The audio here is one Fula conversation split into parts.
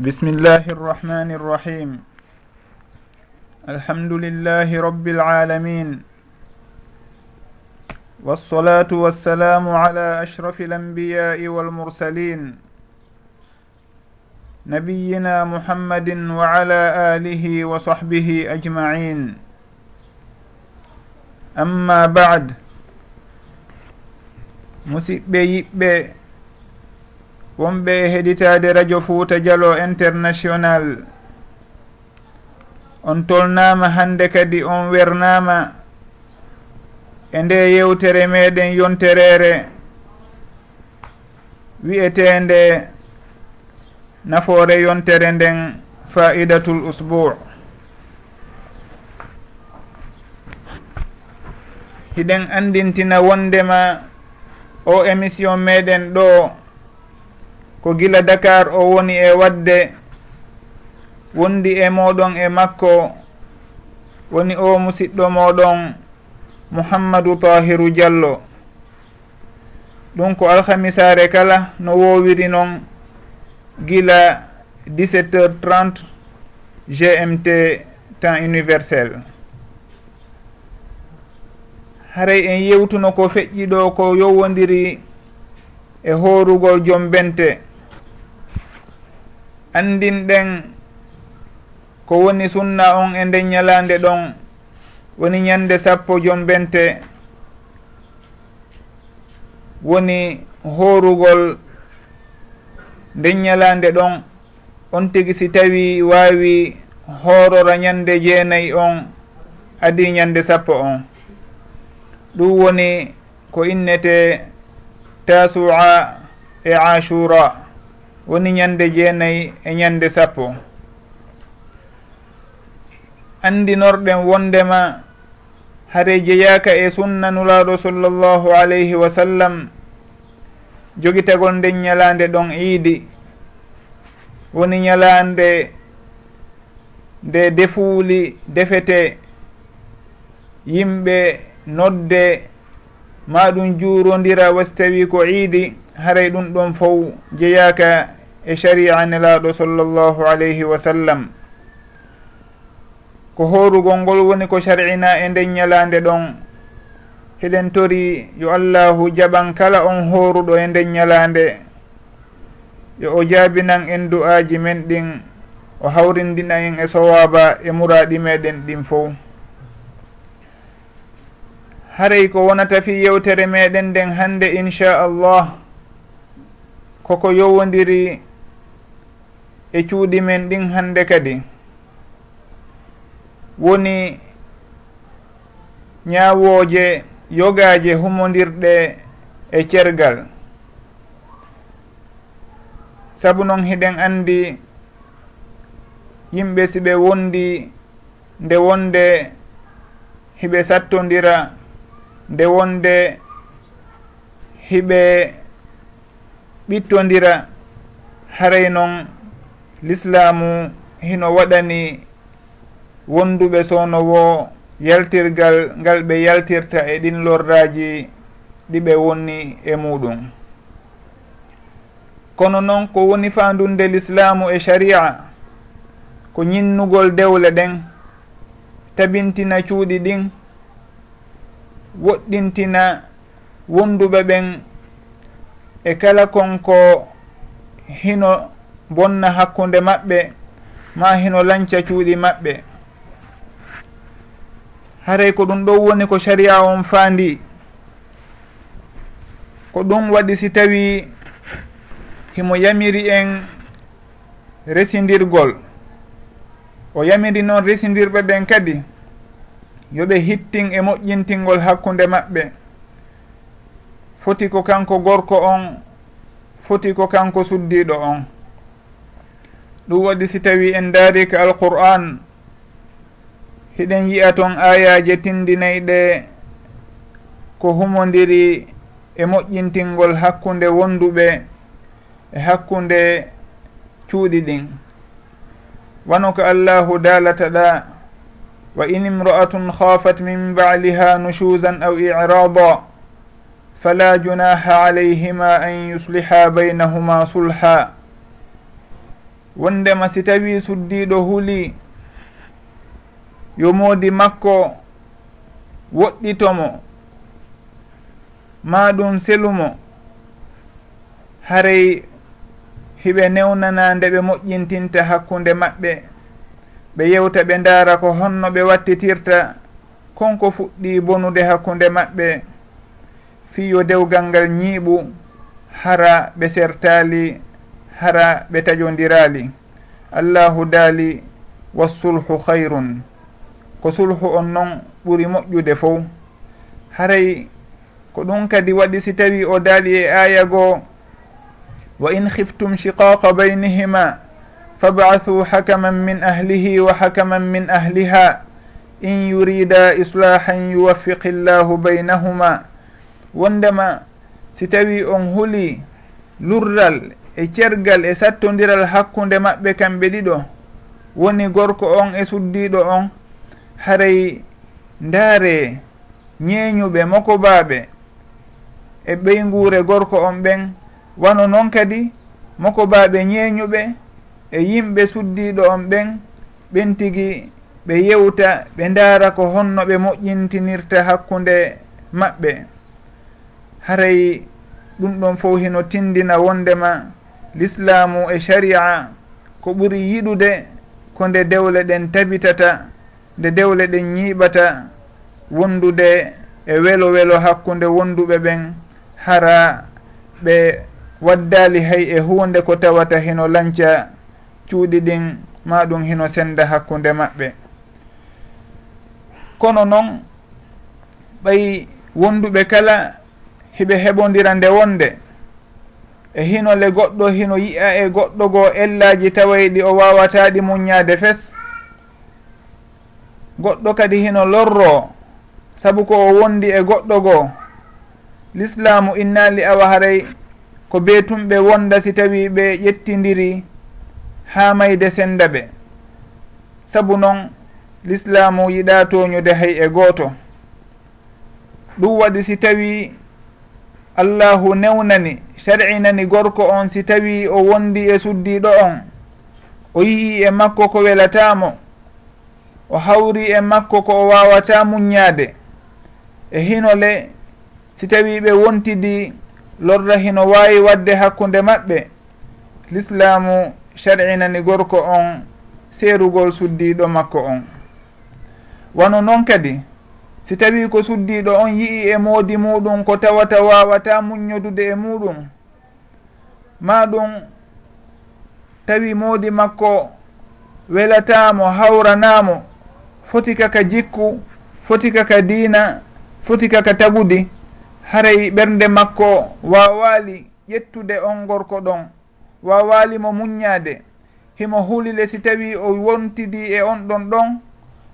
بسم الله الرحمن الرحيم الحمد لله رب العالمين والصلاة والسلام على أشرف الأنبياء والمرسلين نبينا محمد وعلى آله وصحبه أجمعين أما بعد musidɓe yiɓɓe wonɓe heɗitade radio fouta dialo international. On tolnama hande kadi on wernama e nde yewtere meɗen yonterere wi'etende nafoore yontere nden faidatul usbou hiɗen andintina wondema o émission meɗen ɗo ko gila dakar o woni e wadde wondi e moɗon e makko woni o musidɗo moɗon mouhammadou tahiru diallo ɗum ko alhamisare kala no wowiri noon gila 17 heures 30 gmt temps universel. Haray en yewtuno ko feƴƴi ɗo ko yowodiri e horugol joom bente. andinɗen ko woni sunna on e nden ñalande ɗon woni ñande sappo jombente woni horugol nden ñalande ɗon. On tigi si tawi wawi horora ñande jeenayyi on adi ñande sappo on. Ɗum woni ko innete tasua e ashura. woni ñande jeenayyi e ñande sappo. Andinorɗen wondema hare jeyaka e sunna nulaɗo sallllahu alayhi wa sallam jogitagol nden ñalande ɗon iidi woni ñalande nde defuuli defete yimɓe nodde maɗum juurondira wasi tawi ko iidi. haray ɗum ɗon fof jeyaka e sharia nelaɗo sallllahu alayhi wa sallam. Ko horugol ngol woni ko shar'ina e nden ñalande ɗon heɗen tori yo allahu jaɓan kala on horuɗo e nden ñalande yo o jaabinan en du'aji men ɗin o hawrindina en e sowaba e muraɗi meɗen ɗin fof haray ko wonata fi yewtere meɗen nden hande inchallah koko yowodiri e cuuɗi men ɗin hande kadi. Woni ñawoje yogaje humodirɗe e cergal. Saabu noon hiɗen andi yimɓe siɓe wondi nde wonde hiɓe sattodira nde wonde hiɓe ɓittodira haray noon l'islamu hino waɗani wonduɓe sownowo yaltirgal ngal ɓe yaltirta e ɗin lorraji ɗiɓe wonni e muɗum kono noon ko woni fandunde l'islamu e sharia ko ñinnugol dewle ɗen tabintina cuuɗi ɗin woɗɗintina wonduɓe ɓen e kala konko hino bonna hakkunde maɓɓe ma hino lanca cuuɗi maɓɓe. Haray ko ɗum ɗo woni ko sharia on faandi. Ko ɗum waɗi si tawi himo yamiri en residirgol o yamiri noon residirɓe ɓen kadi yoɓe hittin e moƴƴintingol hakkunde maɓɓe. foti ko kanko gorko on. Foti ko kanko suddiɗo on. Ɗum waɗi si tawi en daari ka alqur'an. Hiɗen yiya toon ayaje tindinayɗe ko humodiri e moƴƴintingol hakkunde wonduɓe e hakkunde cuuɗi ɗin wano ko allahu daalata ɗa wa in imra'atun khafat min baliha nususan aw irada fala junaha alayhima an yusliha baynahuma sulha wondema si tawi suddiɗo huuli yo moodi makko woɗɗitomo ma ɗum selumo haray hiɓe newnana nde ɓe moƴƴintinta hakkunde maɓɓe ɓe yewta ɓe ndaara ko honno ɓe wattitirta konko fuɗɗi bonude hakkunde maɓɓe fi yo dewgal ngal ñiiɓu hara ɓe sertali hara ɓe tajodirali allahu daali wassulhu hayrun ko sulhu on noon ɓuri moƴƴude fo haray ko ɗum kadi waɗi si tawi o daali e aya goo wa in khiftum shiqaqa baynihima fabathuu hakaman min ahlihi wa hakaman min ahliha. In yurida islahan yuwaffiqi llahu baynahuma wondema si tawi on huuli lurral e cergal e sattodiral hakkude maɓɓe kamɓe ɗiɗo woni gorko on e suddiɗo on haray ndaare ñeeñuɓe mokobaaɓe e ɓeyngure gorko on ɓen wano noon kadi mokobaaɓe ñeeñuɓe e yimɓe suddiɗo on ɓen ɓen tigi ɓe yewta ɓe ndaara ko honno ɓe moƴƴintinirta hakkunde maɓɓe haray ɗum ɗon fof hino tindina wondema l'islamu e sharia ko ɓuri yiɗude ko nde dewle ɗen tabitata nde dewle ɗen ñiiɓata wondude e welo welo hakkunde wonduɓe ɓen hara ɓe waddali hay e hunde ko tawata hino lanca cuuɗi ɗin ma ɗum hino senda hakkunde maɓɓe. Kono noon ɓay wonduɓe kala hiɓe heɓodira nde wonde. E hinole goɗɗo hino yi'a e goɗɗo goo ellaji tawayɗi o wawataɗi muñade fes. Goɗɗo kadi hino lorro saabu ko o wondi e goɗɗo goo l'islamu innali awa haray ko beetumɓe wonda si tawi ɓe ƴettidiri ha mayde senda ɓe. Saabu noon l'islamu yiɗa toñude hay e gooto. Ɗum waɗi si tawi allahu newnani sar'inani gorko on si tawi o wondi e suddiɗo on. O yii e makko ko welatamo o hawri e makko ko o wawata muññade e hinole si tawi ɓe wontidi lorra hino wawi wadde hakkude maɓɓe l'islamu sar'inani gorko on seerugol suddiɗo makko on. Wano noon kadi si tawi ko suddiɗo on yii e moodi muɗum ko tawata wawata muñodude e muɗum. Ma ɗum tawi moodi makko welatamo hawranamo foti kaka jikku foti kaka diina foti kaka tagudi haray ɓernde makko wawali ƴettude on gorko ɗon wawalimo muññade himo hulile si tawi o wontidi e on ɗon ɗon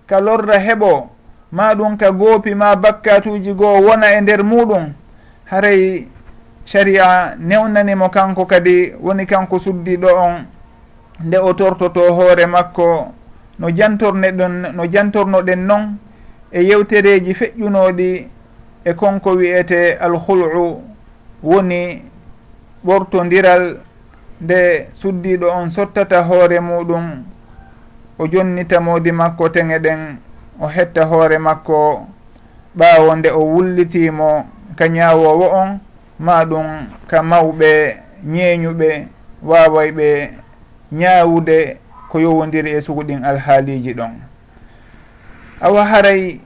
ka lorra heɓo ma ɗum ka goopi ma bakkatuji goo wona e nder muɗum. Haray sharia newnanimo kanko kadi woni kanko suddiɗo on nde o tortoto hoore makko no jantorne ɗon no jantornoɗen noon e yewtereji feƴƴunoɗi e konko wiyete alhul'u woni ɓortodiral nde suddiɗo on sottata hoore muɗum o jonnitamodi makko teŋe ɗen o hetta hoore makko ɓaawo nde o wullitimo ka ñaawowo on ma ɗum ka mawɓe ñeeñuɓe waaway ɓe ñaawude ko yowodiri e suguɗin alhaaliji ɗon. Awa haray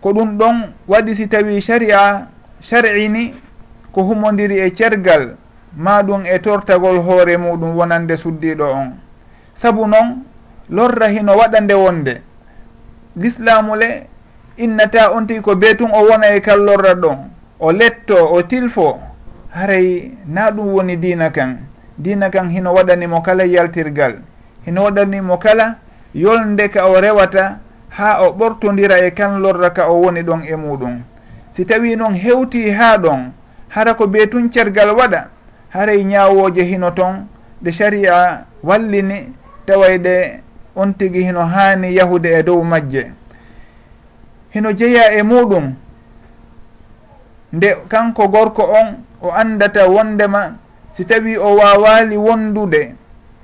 ko ɗum ɗon waɗi si tawi sharia shar'ini ko humodiri e cergal ma ɗum e tortagol hoore muɗum wonande suddiɗo on. Saabu noon lorra hino waɗa nde wonde. l'islamu le innata on tigi ko beetun o wona e kallorra ɗon o letto o tilfo haray na ɗum woni diina kan. Diina kan hino waɗanimo kala yaltirgal hino waɗanimo kala yolde ka o rewata ha o ɓortodira e kanlorra ka o woni ɗon e muɗum. Si tawi noon hewti ha ɗon hara ko beetun cergal waɗa haray ñawoje hino toon ɗe sharia wallini tawayde on tigi hino haani yahude e dow majje. Hino jeeya e muɗum nde kanko gorko on o andata wondema si tawi o wawali wondude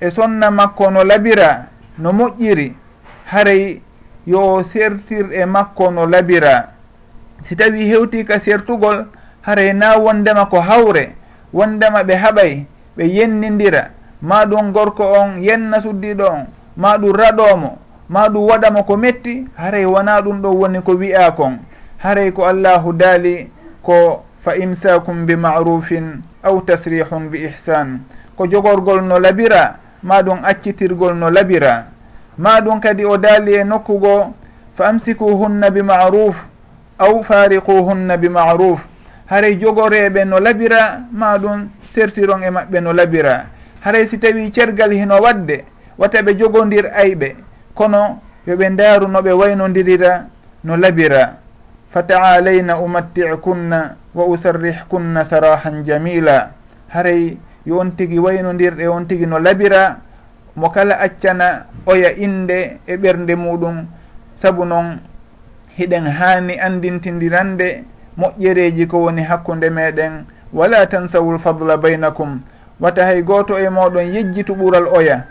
e sonna makko no labira no moƴƴiri haray yo sertir e makko no labira. Si tawi hewti ka sertugol haray na wondema ko hawre wondema ɓe haɓay ɓe yennidira ma ɗum gorko on yenna suddiɗo on. ma ɗum raɗomo ma ɗum waɗamo ko metti haray wona ɗum ɗo woni ko wi'a kon. Haray ko allahu daali ko fa imsakum bi marufin aw tasrihum bi ihsan ko jogorgol no labira ma ɗum accitirgol no labira. Ma ɗum kadi o daali e nokkugo fa amsikuhunna bi maruf aw fariquhunna bi maruf. Haray jogoreɓe no labira ma ɗum sertiron e maɓɓe no labira. Haray si tawi cergal hino wadde watta ɓe jogodir ayɓe kono yoɓe ndaarunoɓe waynodirira no labira. Fa taalayna umatti'kunna wa usarrihkunna sarahan jamila. Haray yo on tigi waynodirɗe on tigi no labira mo kala accana oya inde e ɓernde muɗum. Saabu noon hiɗen haani andintidirande moƴƴereji ko woni hakkude meɗen wala tansawul fadla baynakum. Wata hay goto e moɗon yejjitu ɓuural oya.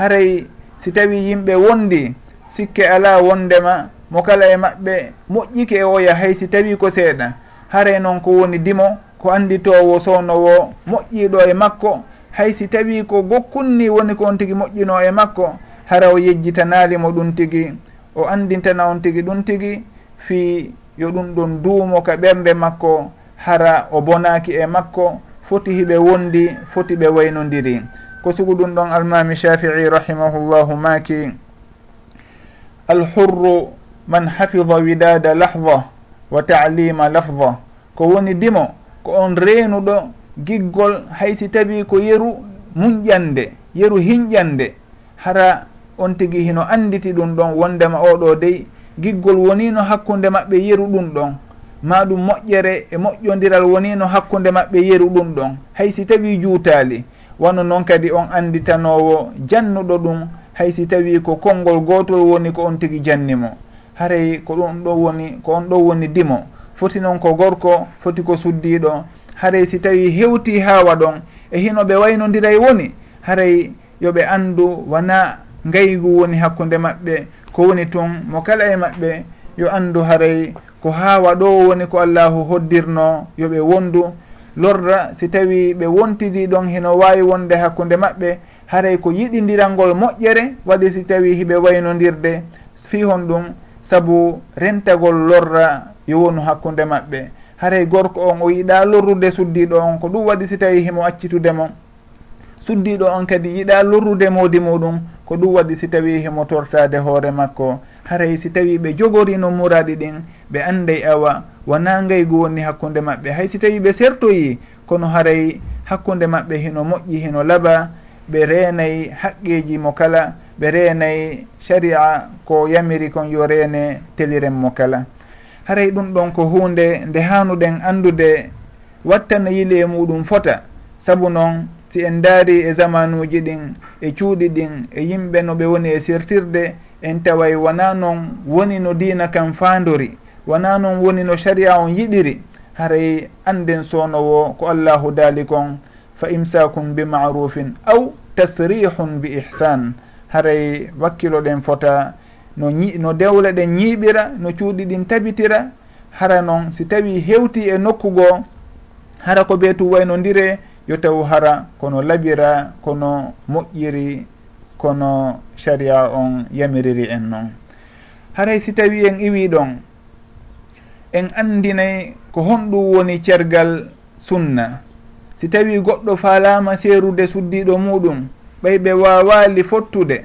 haray si tawi yimɓe wondi sikke ala wondema mo kala e maɓɓe moƴƴike e oya hay si tawi ko seeɗa. Haray noon ko woni dimo ko anditowo sownowo moƴƴiɗo e makko. Hay si tawi ko gokkunni woni ko on tigui moƴƴino e makko hara o yejjitanalimo ɗum tigui o andintana on tigui ɗum tigui fi yo ɗum ɗon duumo ka ɓerde makko hara o bonaki e makko foti hiɓe wondi foti ɓe waynodiri ko sugu ɗum ɗon almami shafii rahimahullahu maki alhurru man hafida widada lahda wa talima lafda ko woni dimo ko on reenuɗo giggol haysi tawi ko yeru muñƴande yeru hinƴande hara on tigi hino anditi ɗum ɗon wondema oɗo dey giggol wonino hakkude maɓɓe yeru ɗum ɗon. Ma ɗum moƴƴere e moƴƴodiral wonino hakkude maɓɓe yeru ɗum ɗon. Haysi tawi juutali wano noon kadi on anditanowo jannuɗo ɗum haysi tawi ko konngol gotol woni ko on tigi jannimo. Haray ko ɗum ɗo woni ko on ɗo woni dimo. Foti noon ko gorko foti ko suddiɗo. Haray si tawi hewti hawa ɗon e hino ɓe waynodiray woni haray yoɓe andu wona ngaygu woni hakkude maɓɓe. Ko woni tun mo kala e maɓɓe yo andu haray ko hawa ɗo woni ko allahu hoddirno yoɓe wondu. lorra si tawi ɓe wontidi ɗon hino wawi wonde hakkude maɓɓe haray ko yiɗidiralngol moƴƴere waɗi si tawi hiɓe waynodirde. Fi hon ɗum saabu rentagol lorra yo wonu hakkude maɓɓe. Haray gorko on o yiɗa lorrude suddiɗo on ko ɗum waɗi si tawi himo accitudemo suddiɗo on kadi yiɗa lorrude modi muɗum ko ɗum waɗi si tawi himo tortade hoore makko. Haray si tawi ɓe jogorino muraɗi ɗin ɓe anday awa wona ngaygu woni hakkude maɓɓe hay si tawi ɓe sertoyi kono haray hakkude maɓɓe hino moƴƴi hino laaɓa ɓe reenayi haqqeji mo kala ɓe reenayi sharia ko yamiri kon yo reene teliren mo kala. Haray ɗum ɗon ko hunde nde hanuɗen andude wattana yili e muɗum fota. Saabu noon si en daari e zamanuji ɗin e cuuɗi ɗin e yimɓe no ɓe woni e sertirde en taway wona noon woni no diina kam fandori wona noon woni no sharia on yiɗiri haray anden sownowo ko allahu daali kon fa imsakum bi marufin aw tasrihun bi ihsan. Haray wakkiloɗen fota no ñi no dewle ɗen ñiiɓira no cuuɗi ɗin tabitira. Hara noon si tawi hewti e nokkugoo hara ko ɓee tu wayno yo taw hara kono laɓira kono moƴƴiri kono sharia on yamiriri en noon haray si tawi en iwi ɗon en andinay ko honɗum woni cergal sunna. Si tawi goɗɗo falama seerude suddiɗo muɗum ɓay ɓe wawali fottude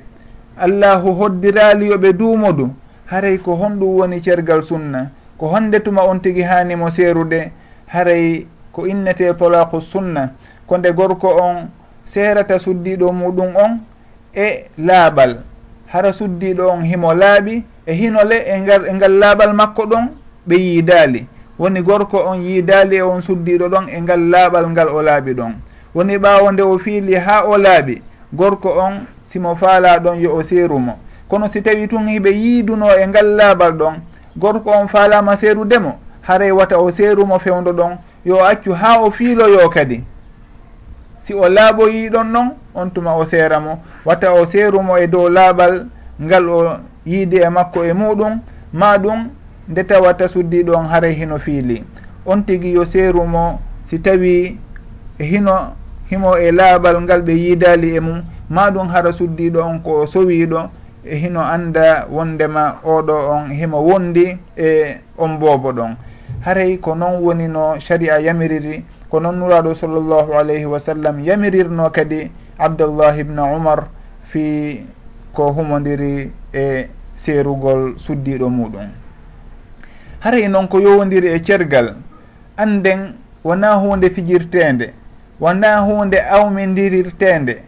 allahu hoddirali yoɓe duumodu haray ko honɗum woni cergal sunna. Ko honde tuma on tigui hanimo seerude haray ko innete polaku sunna. Ko nde gorko on seerata suddiɗo muɗum on e laaɓal hara suddiɗo on himo laaɓi e hinole e ngal e laaɓal makko ɗon ɓe yiidaali woni gorko on yiidaali e on suddiɗo ɗon e ngal laaɓal ngal o laaɓi ɗon. Woni ɓaawo nde o fiili ha o laaɓi gorko on simo faala ɗon yo o seerumo kono si tawi tun hiɓe yiiduno e ngal laaɓal ɗon gorko on faalama seerudemo haray wata o seerumo fewdo ɗon yo accu ha o fiiloyo kadi. Si o laaɓoyi ɗon ɗon on tuma o seeramo wata o seerumo e dow laaɓal ngal o yiidi e makko e muɗum ma ɗum nde tawata suddi ɗon haray hino fiili. On tigui yo seeru mo si tawi e hino himo e laaɓal ngal ɓe yiidali e mum ma ɗum hara suddiɗo on ko sowiɗo e hino anda wondema oɗo on himo wondi e on boobo ɗon. Haray ko noon woni no sharia yamiriri ko noon nuraɗo sallllahu alayhi wa sallam yamirirno kadi abdallah ibne umar fi ko humodiri e seerugol suddiɗo muɗum. haray noon ko yowodiri e cergal anden wona hunde fijirtende wona hunde awmidirirtende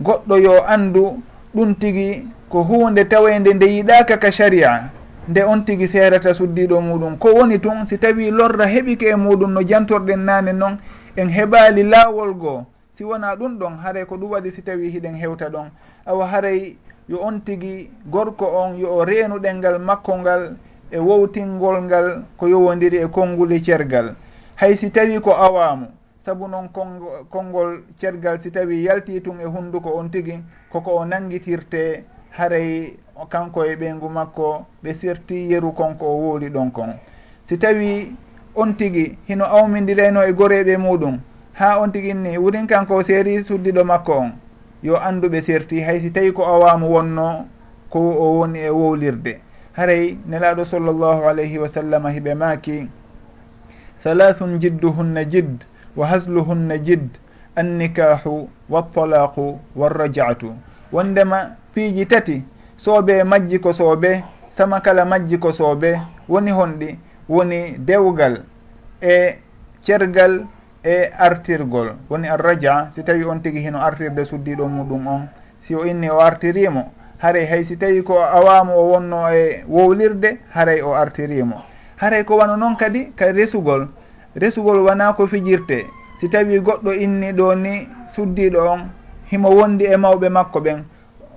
goɗɗo yo andu ɗum tigi ko hunde tawede nde yiɗaka ka sharia nde on tigi serata suddiɗo muɗum. Ko woni tun si tawi lorra heɓike e muɗum no jantorɗen nane noon en heɓali lawol goo. Si wona ɗum ɗon haray ko ɗum waɗi si tawi hiɗen hewta ɗon. Awa haray yo on tigi gorko on yo o reenuɗengal makko ngal e wowtingol ngal ko yowodiri e konnguli e cergal. Hay si tawi ko awamu saabu noon konngol cergal si tawi yalti tun e hunnduko on tigi koko o nanngitirte haray kanko e ɓeengu makko ɓe serti yeru konko o wooli ɗon kon. Si tawi on tigi hino awmidirayno e goreɓe muɗum ha on tigi ni wurin kanko o seeri suddiɗo makko on yo annduɓe serti hay si tawi ko awamu wonno ko o woni e wowlirde. haray nelaɗo sallllahu alayhi wa sallam hiɓe maaki halathun jidduhunna jidd wa hasluhunna jidd annikahu waltalaqu walrajaatu wondema piiji tati soobe majji ko soobe sama kala majji ko soobe woni honɗi woni dewgal e cergal e artirgol woni arraja. Si tawi on tigi hino artirde suddiɗo muɗum on si o inni o artirimo haray hay si tawi ko awama o wonno e wowlirde haray o artirimo. Haray ko wano noon kadi ka resugol. Resugol wona ko fijirte. Si tawi goɗɗo inni ɗo ni suddiɗo on himo wondi e mawɓe makko ɓen.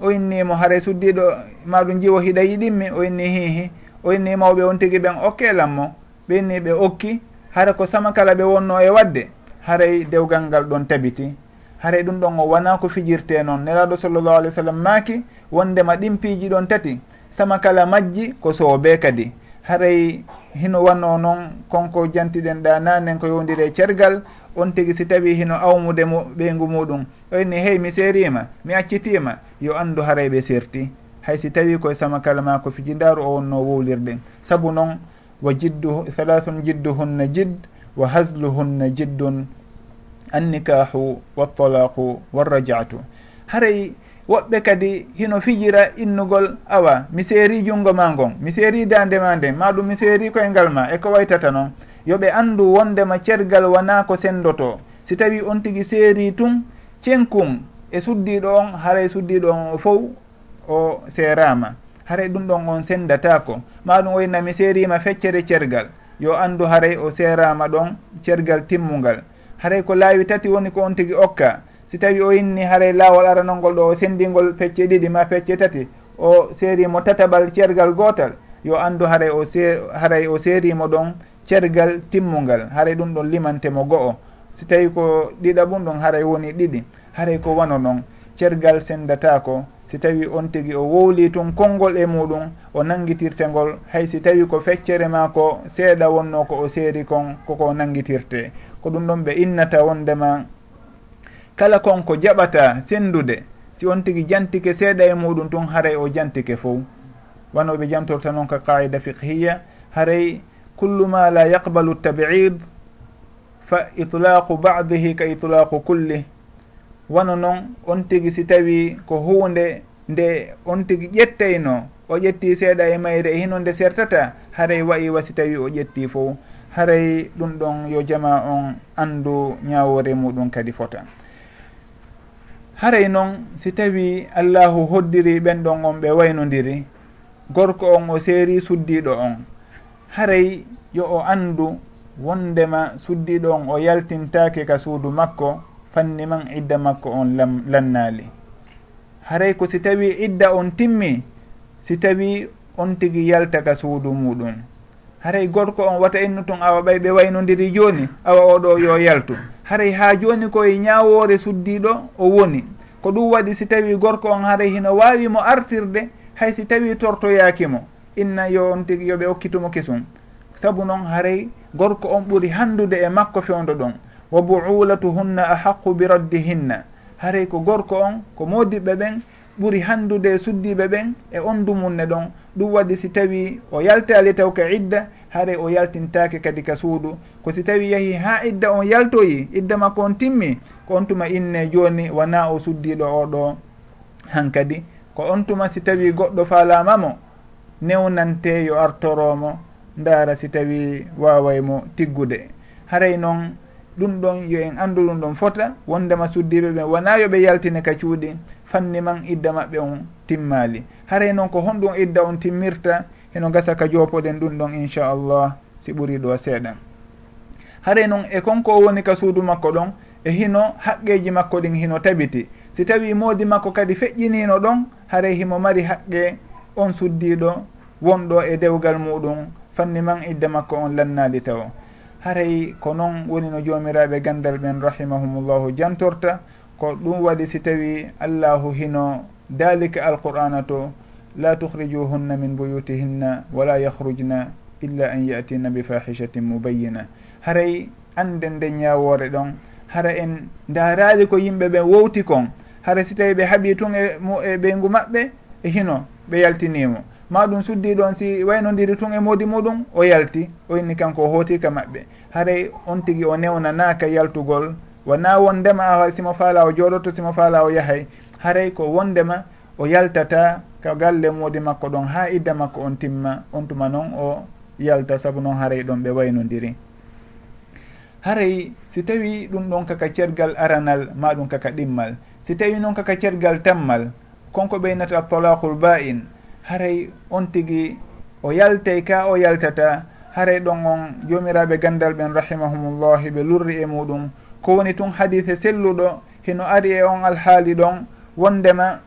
O innimo haray suddiɗo maɗum jiwo hiɗa yiɗinmi o inni hihi o inni mawɓe on tigui ɓen okkelan mo ɓe inni ɓe okki. Hara ko sama kala ɓe wonno e wadde haray dewgal ngal ɗon tabiti. Haray ɗum ɗon o wona ko fijirte noon. Nelaɗo sallllahu alih w sallam maaki wondema ɗin piiji ɗon tati sama kala majji ko soobe kadi. Haray hino wanno noon konko jantiɗen ɗa nanen ko yowdiri e cergal on tigui si tawi hino awmude mo ɓeygu muɗum. Ɓayni hey mi seerima mi accitima yo andu haray ɓe serti. Hay si tawi koye sama kala ma ko fijidaru o wonno wowlirde. Saabu noon wa jiddu halathun jidduhunna jidd wa hasluhunna jiddun. Annikahu waltalaqu warrajatu haray woɓɓe kadi hino fijira innugol awa. Mi seeri junngo ma ngon mi seeri dande ma nden ma ɗum mi seeri koyngal ma e ko waytata noon. Yoɓe anndu wondema cergal wona ko sendoto si tawi on tigi seeri tun cenkum e suddiɗo on haray suddiɗo on o fof o seerama haray ɗum ɗon on sendatako maɗum wayna mi seerima feccere cergal. Yo anndu haray o seerama ɗon cergal timmungal. Haray ko laawi tati woni ko on tigi okka. si tawi o inni haray laawol aranolngol ɗo o sendingol pecce ɗiɗi ma pecce tati o seerimo tataɓal cergal gootal yo anndu haray o see haray o seerimo ɗon cergal timmungal haray ɗum ɗon limantemo go'o. Si tawi ko ɗiɗa ɓum ɗon haray woni ɗiɗi haray ko wano noon cergal sendatako. Si tawi on tigi o wowli tun konngol e muɗum o nanguitirtengol hay si tawi ko feccere ma ko seeɗa wonno ko o seeri kon koko nanguitirte ko ɗum ɗon ɓe innata wondema kala konko jaɓata sendude si on tigi jantike seeɗa e muɗum tun haray o jantike fof. Wanoɓe jantorta noon ka qaida fiqhiya haray kullu ma la yaqbalu tabid fa itlaqu badihi ka itlaqu kulli wano noon on tigi si tawi ko hunde nde on tigi ƴetteyno o ƴetti seeɗa e mayre e hino nde sertata haray wayi wa si tawi o ƴetti fo haray ɗum ɗon yo jama on andu ñawore muɗum kadi fota. haray noon si tawi allahu hoddiri ɓen ɗon on ɓe waynodiri gorko on o seeri suddiɗo on. Haray yo o andu wondema suddiɗo on o yaltintake ka suudu makko fanni man idda makko on lam, lannaali. Haray ko si tawi idda on timmi si tawi on tigi yalta ka suudu muɗum haray gorko on wata innu tun awa ɓay ɓe waynodiri joni awa oɗo yo yaltu. Haray ha joni koye ñawore suddiɗo o woni. Ko ɗum waɗi si tawi gorko on haray hino wawimo artirde hay si tawi tortoyakimo inna yo on tigui yoɓe okkitumo kesum. Saabu noon haray gorko on ɓuuri handude e makko fewdo ɗon. Wa buulatuhunna ahaqu bi raddihinna. Haray ko gorko on ko modiɓɓe ɓen ɓuri handude e suddiɓe ɓen e on dumunne ɗon. Ɗum waɗi si tawi o yaltali taw ka idda haare o yaltintake kadi ka suudu. Ko si tawi yeehi ha idda on yaltoyi idda makko on timmi ko on tuma inne joni wona o suddiɗo oɗo hankadi. Ko on tuma si tawi goɗɗo falamamo newnante yo artoromo ndaara si tawi wawaymo tiggude. Haray noon ɗum ɗon yo en andu ɗum ɗon fota wondema suddiɓe ɓe wona yoɓe yaltine ka cuuɗi. fanni man idda maɓɓe on timmali. Haray noon ko honɗum idda on timmirta heno gasa ka jopoɗen ɗum ɗon inchallah si ɓuri ɗo seeɗa. Haray noon e konko woni ka suudu makko ɗon e hino haqqeji makko ɗin hino tabiti. Si tawi moodi makko kadi feƴƴinino ɗon haray himo mari haqqe on suddiɗo wonɗo e dewgal muɗum fanni man idda makko on lannali taw haray ko noon woni no jomiraɓe gandal ɓen rahimahumullahu jantorta ko ɗum waɗi si tawi allahu hino dalika alqur'ana to la tukhrijuhunna min buyutihinna wala yahrujna illa an yatina bi fahishatin mubayyina. Haray anden nde ñawore ɗon hara en darali ko yimɓe ɓe wowti kon hara si tawi ɓe haaɓi tun e mu e ɓeygu maɓɓe e hino ɓe yaltinimo ma ɗum suddi ɗon si waynodiri tun e modi muɗum o yalti o inni kanko o hootika maɓɓe. Haray on tigui o newnanaka yaltugol wona wondema a simo faala o jooɗoto simo faala o yahay haray ko wondema o yaltata ka galle moodi makko ɗon ha idda makko on timma on tuma noon o yalta saabu noon haray ɗon ɓe waynodiri. Haray si tawi ɗum ɗon kaka cergal aranal ma ɗum kaka ɗimmal. Si tawi noon kaka cergal tammal konko ɓeynata talakul ba'in haray on tigi o yaltay ka o yaltata haray ɗon on jomiraɓe gandal ɓen rahimahumullahi ɓe lurri e muɗum ko woni tun hadise selluɗo hino ari e on alhaali ɗon wondema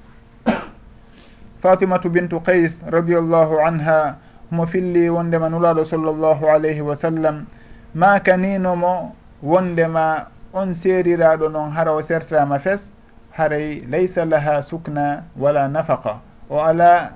fatimatu bintu qays radiallahu anha mo filli wondema nulaɗo sallllahu alayhi wa sallam. Ma kaninomo wondema on seeriraɗo noon hara o sertama fes haray laysa laha sukna wala nafaqa. O ala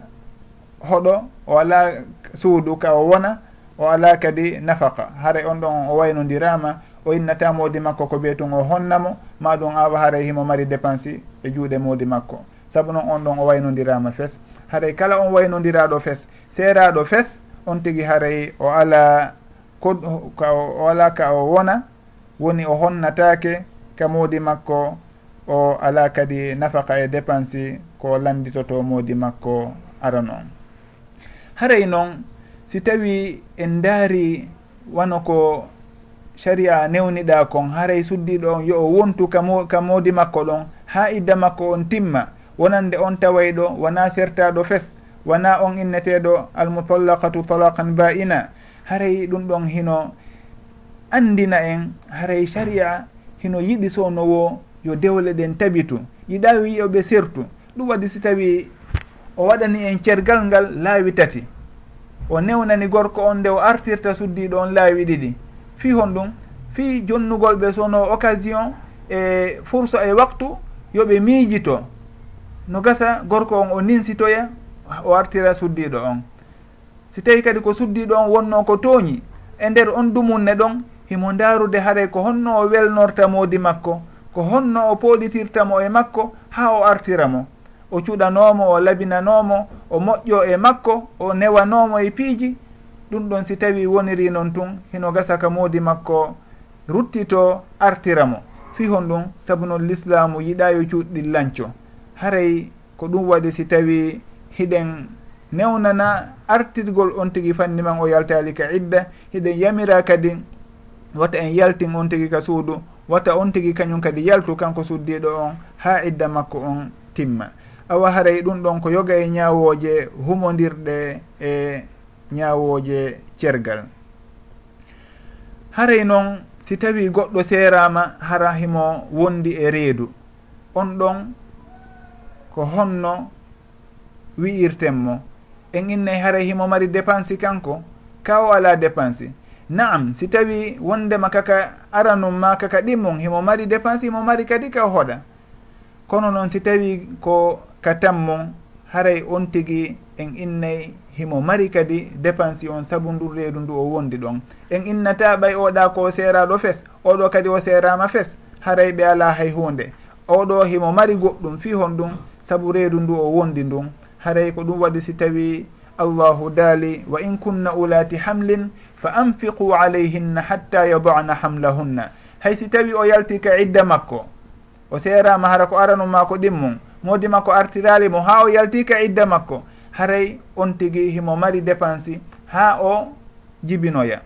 hoɗo o ala suudu ka o wona o ala kadi nafaqa. Haray on ɗon o waynodirama o innata modi makko ko ɓiye tun o honnamo ma ɗum awa haray himo mari dépense e juuɗe modi makko. Saabu noon on ɗon o waynodirama fes. Haray kala on waynodiraɗo fes seeraɗo fes on tigui haray o ala ko ka o ala ka o wona woni o honnatake ka modi makko o ala kadi nafaka e dépense ko landitoto modi makko ara noon haray noon si tawi en daari wano ko sharia newniɗa kon haray suddiɗo on yo o wontu kamo ka moodi makko ɗon ha idda makko on timma wonande on tawayɗo wona sertaɗo fes wona on inneteɗo almutallakatu talakan ba'ina haray ɗum ɗon hino andina en haray sharia hino yiɗi sownowo yo dewle ɗen tabitu yiɗa wiyoɓe sertu ɗum waɗi si tawi o waɗani en cergal ngal laawi tati o newnani gorko on nde o artirta suddiɗo on laawi ɗiɗi. fi hon ɗum fi jonnugol ɓe sono occasion e fursa e waktu yoɓe miijito. No gasa gorko on o ninsitoya o artira suddiɗo on. Si tawi kadi ko suddiɗo on wonno ko tooñi e nder on dumunne ɗon himo ndaarude haare ko honno o welnorta moodi makko ko honno o pooɗitirtamo e makko ha o artiramo. O cuɗanomo o labinanomo o moƴƴo e makko o newanomo e piiji ɗum ɗon si tawi woniri noon tun hino gasa ka moodi makko ruttito artira mo. Fi hon ɗum saabu noon l'islamu yiɗayo cuuɗɗi lanco haray ko ɗum waɗi si tawi hiɗen newnana artirgol on tigi fanni man o yaltali ka idda hiɗen yamira kadi wata en yaltin on tigi ka suudu wata on tigi kañum kadi yaltu kanko suddiɗo on ha idda makko on timma. Awa haray ɗum ɗon ko yoga e ñawoje humodirɗe e ñawoje cergal. Haray noon si tawi goɗɗo seerama hara himo wondi e reedu on ɗon ko honno wi'irtenmo en innay haray himo mari dépense kanko ka o ala dépense. Naam si tawi wondema kaka aranum ma kaka ɗimmum himo mari dépense himo mari kadi ka hoɗa. Kono noon si tawi ko ka tammum haray on tigi en innay himo mari kadi dépense on saabu ndu reedu ndu o wondi ɗon. En innata ɓay oɗa ko seeraɗo fes oɗo kadi o seerama fes haray ɓe ala hay hunde. Oɗo himo mari goɗɗum fi hon ɗum saabu reedu ndu o wondi ndun haray ko ɗum waɗi si tawi allahu daali wa in kunna ulati hamlin fa anfiqu alayhinna hatta yadana hamlahunna. Hay si tawi o yalti ka idda makko o seerama hara ko aranuma ko ɗimmum modi makko artirali mo ha o yalti ka idda makko haray on tigi himo mari dépense ha o jibinoya.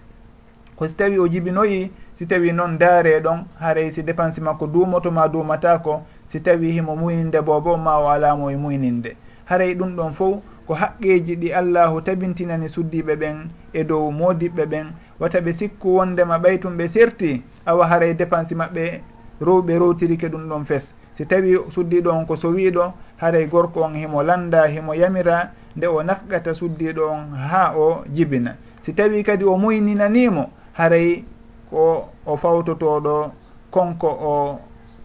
Ko si tawi o jibinoyi si tawi noon daare ɗon haray si dépense makko duumoto ma duumatako si tawi himo muyninde bobo ma o alamo e muyninde haray ɗum ɗon fof ko haqqeji ɗi allahu tabintinani suddiɓe ɓen e dow modiɓɓe ɓen. Wata ɓe sikku wondema ɓaytum ɓe serti awa haray dépense maɓɓe rowɓe rowtirike ɗum ɗon fes. Si tawi suddiɗo on ko sowiɗo haray gorko on himo landa himo yamira nde o nafqata suddiɗo on ha o jibina. Si tawi kadi o muyninanimo haray ko o fawtotoɗo konko o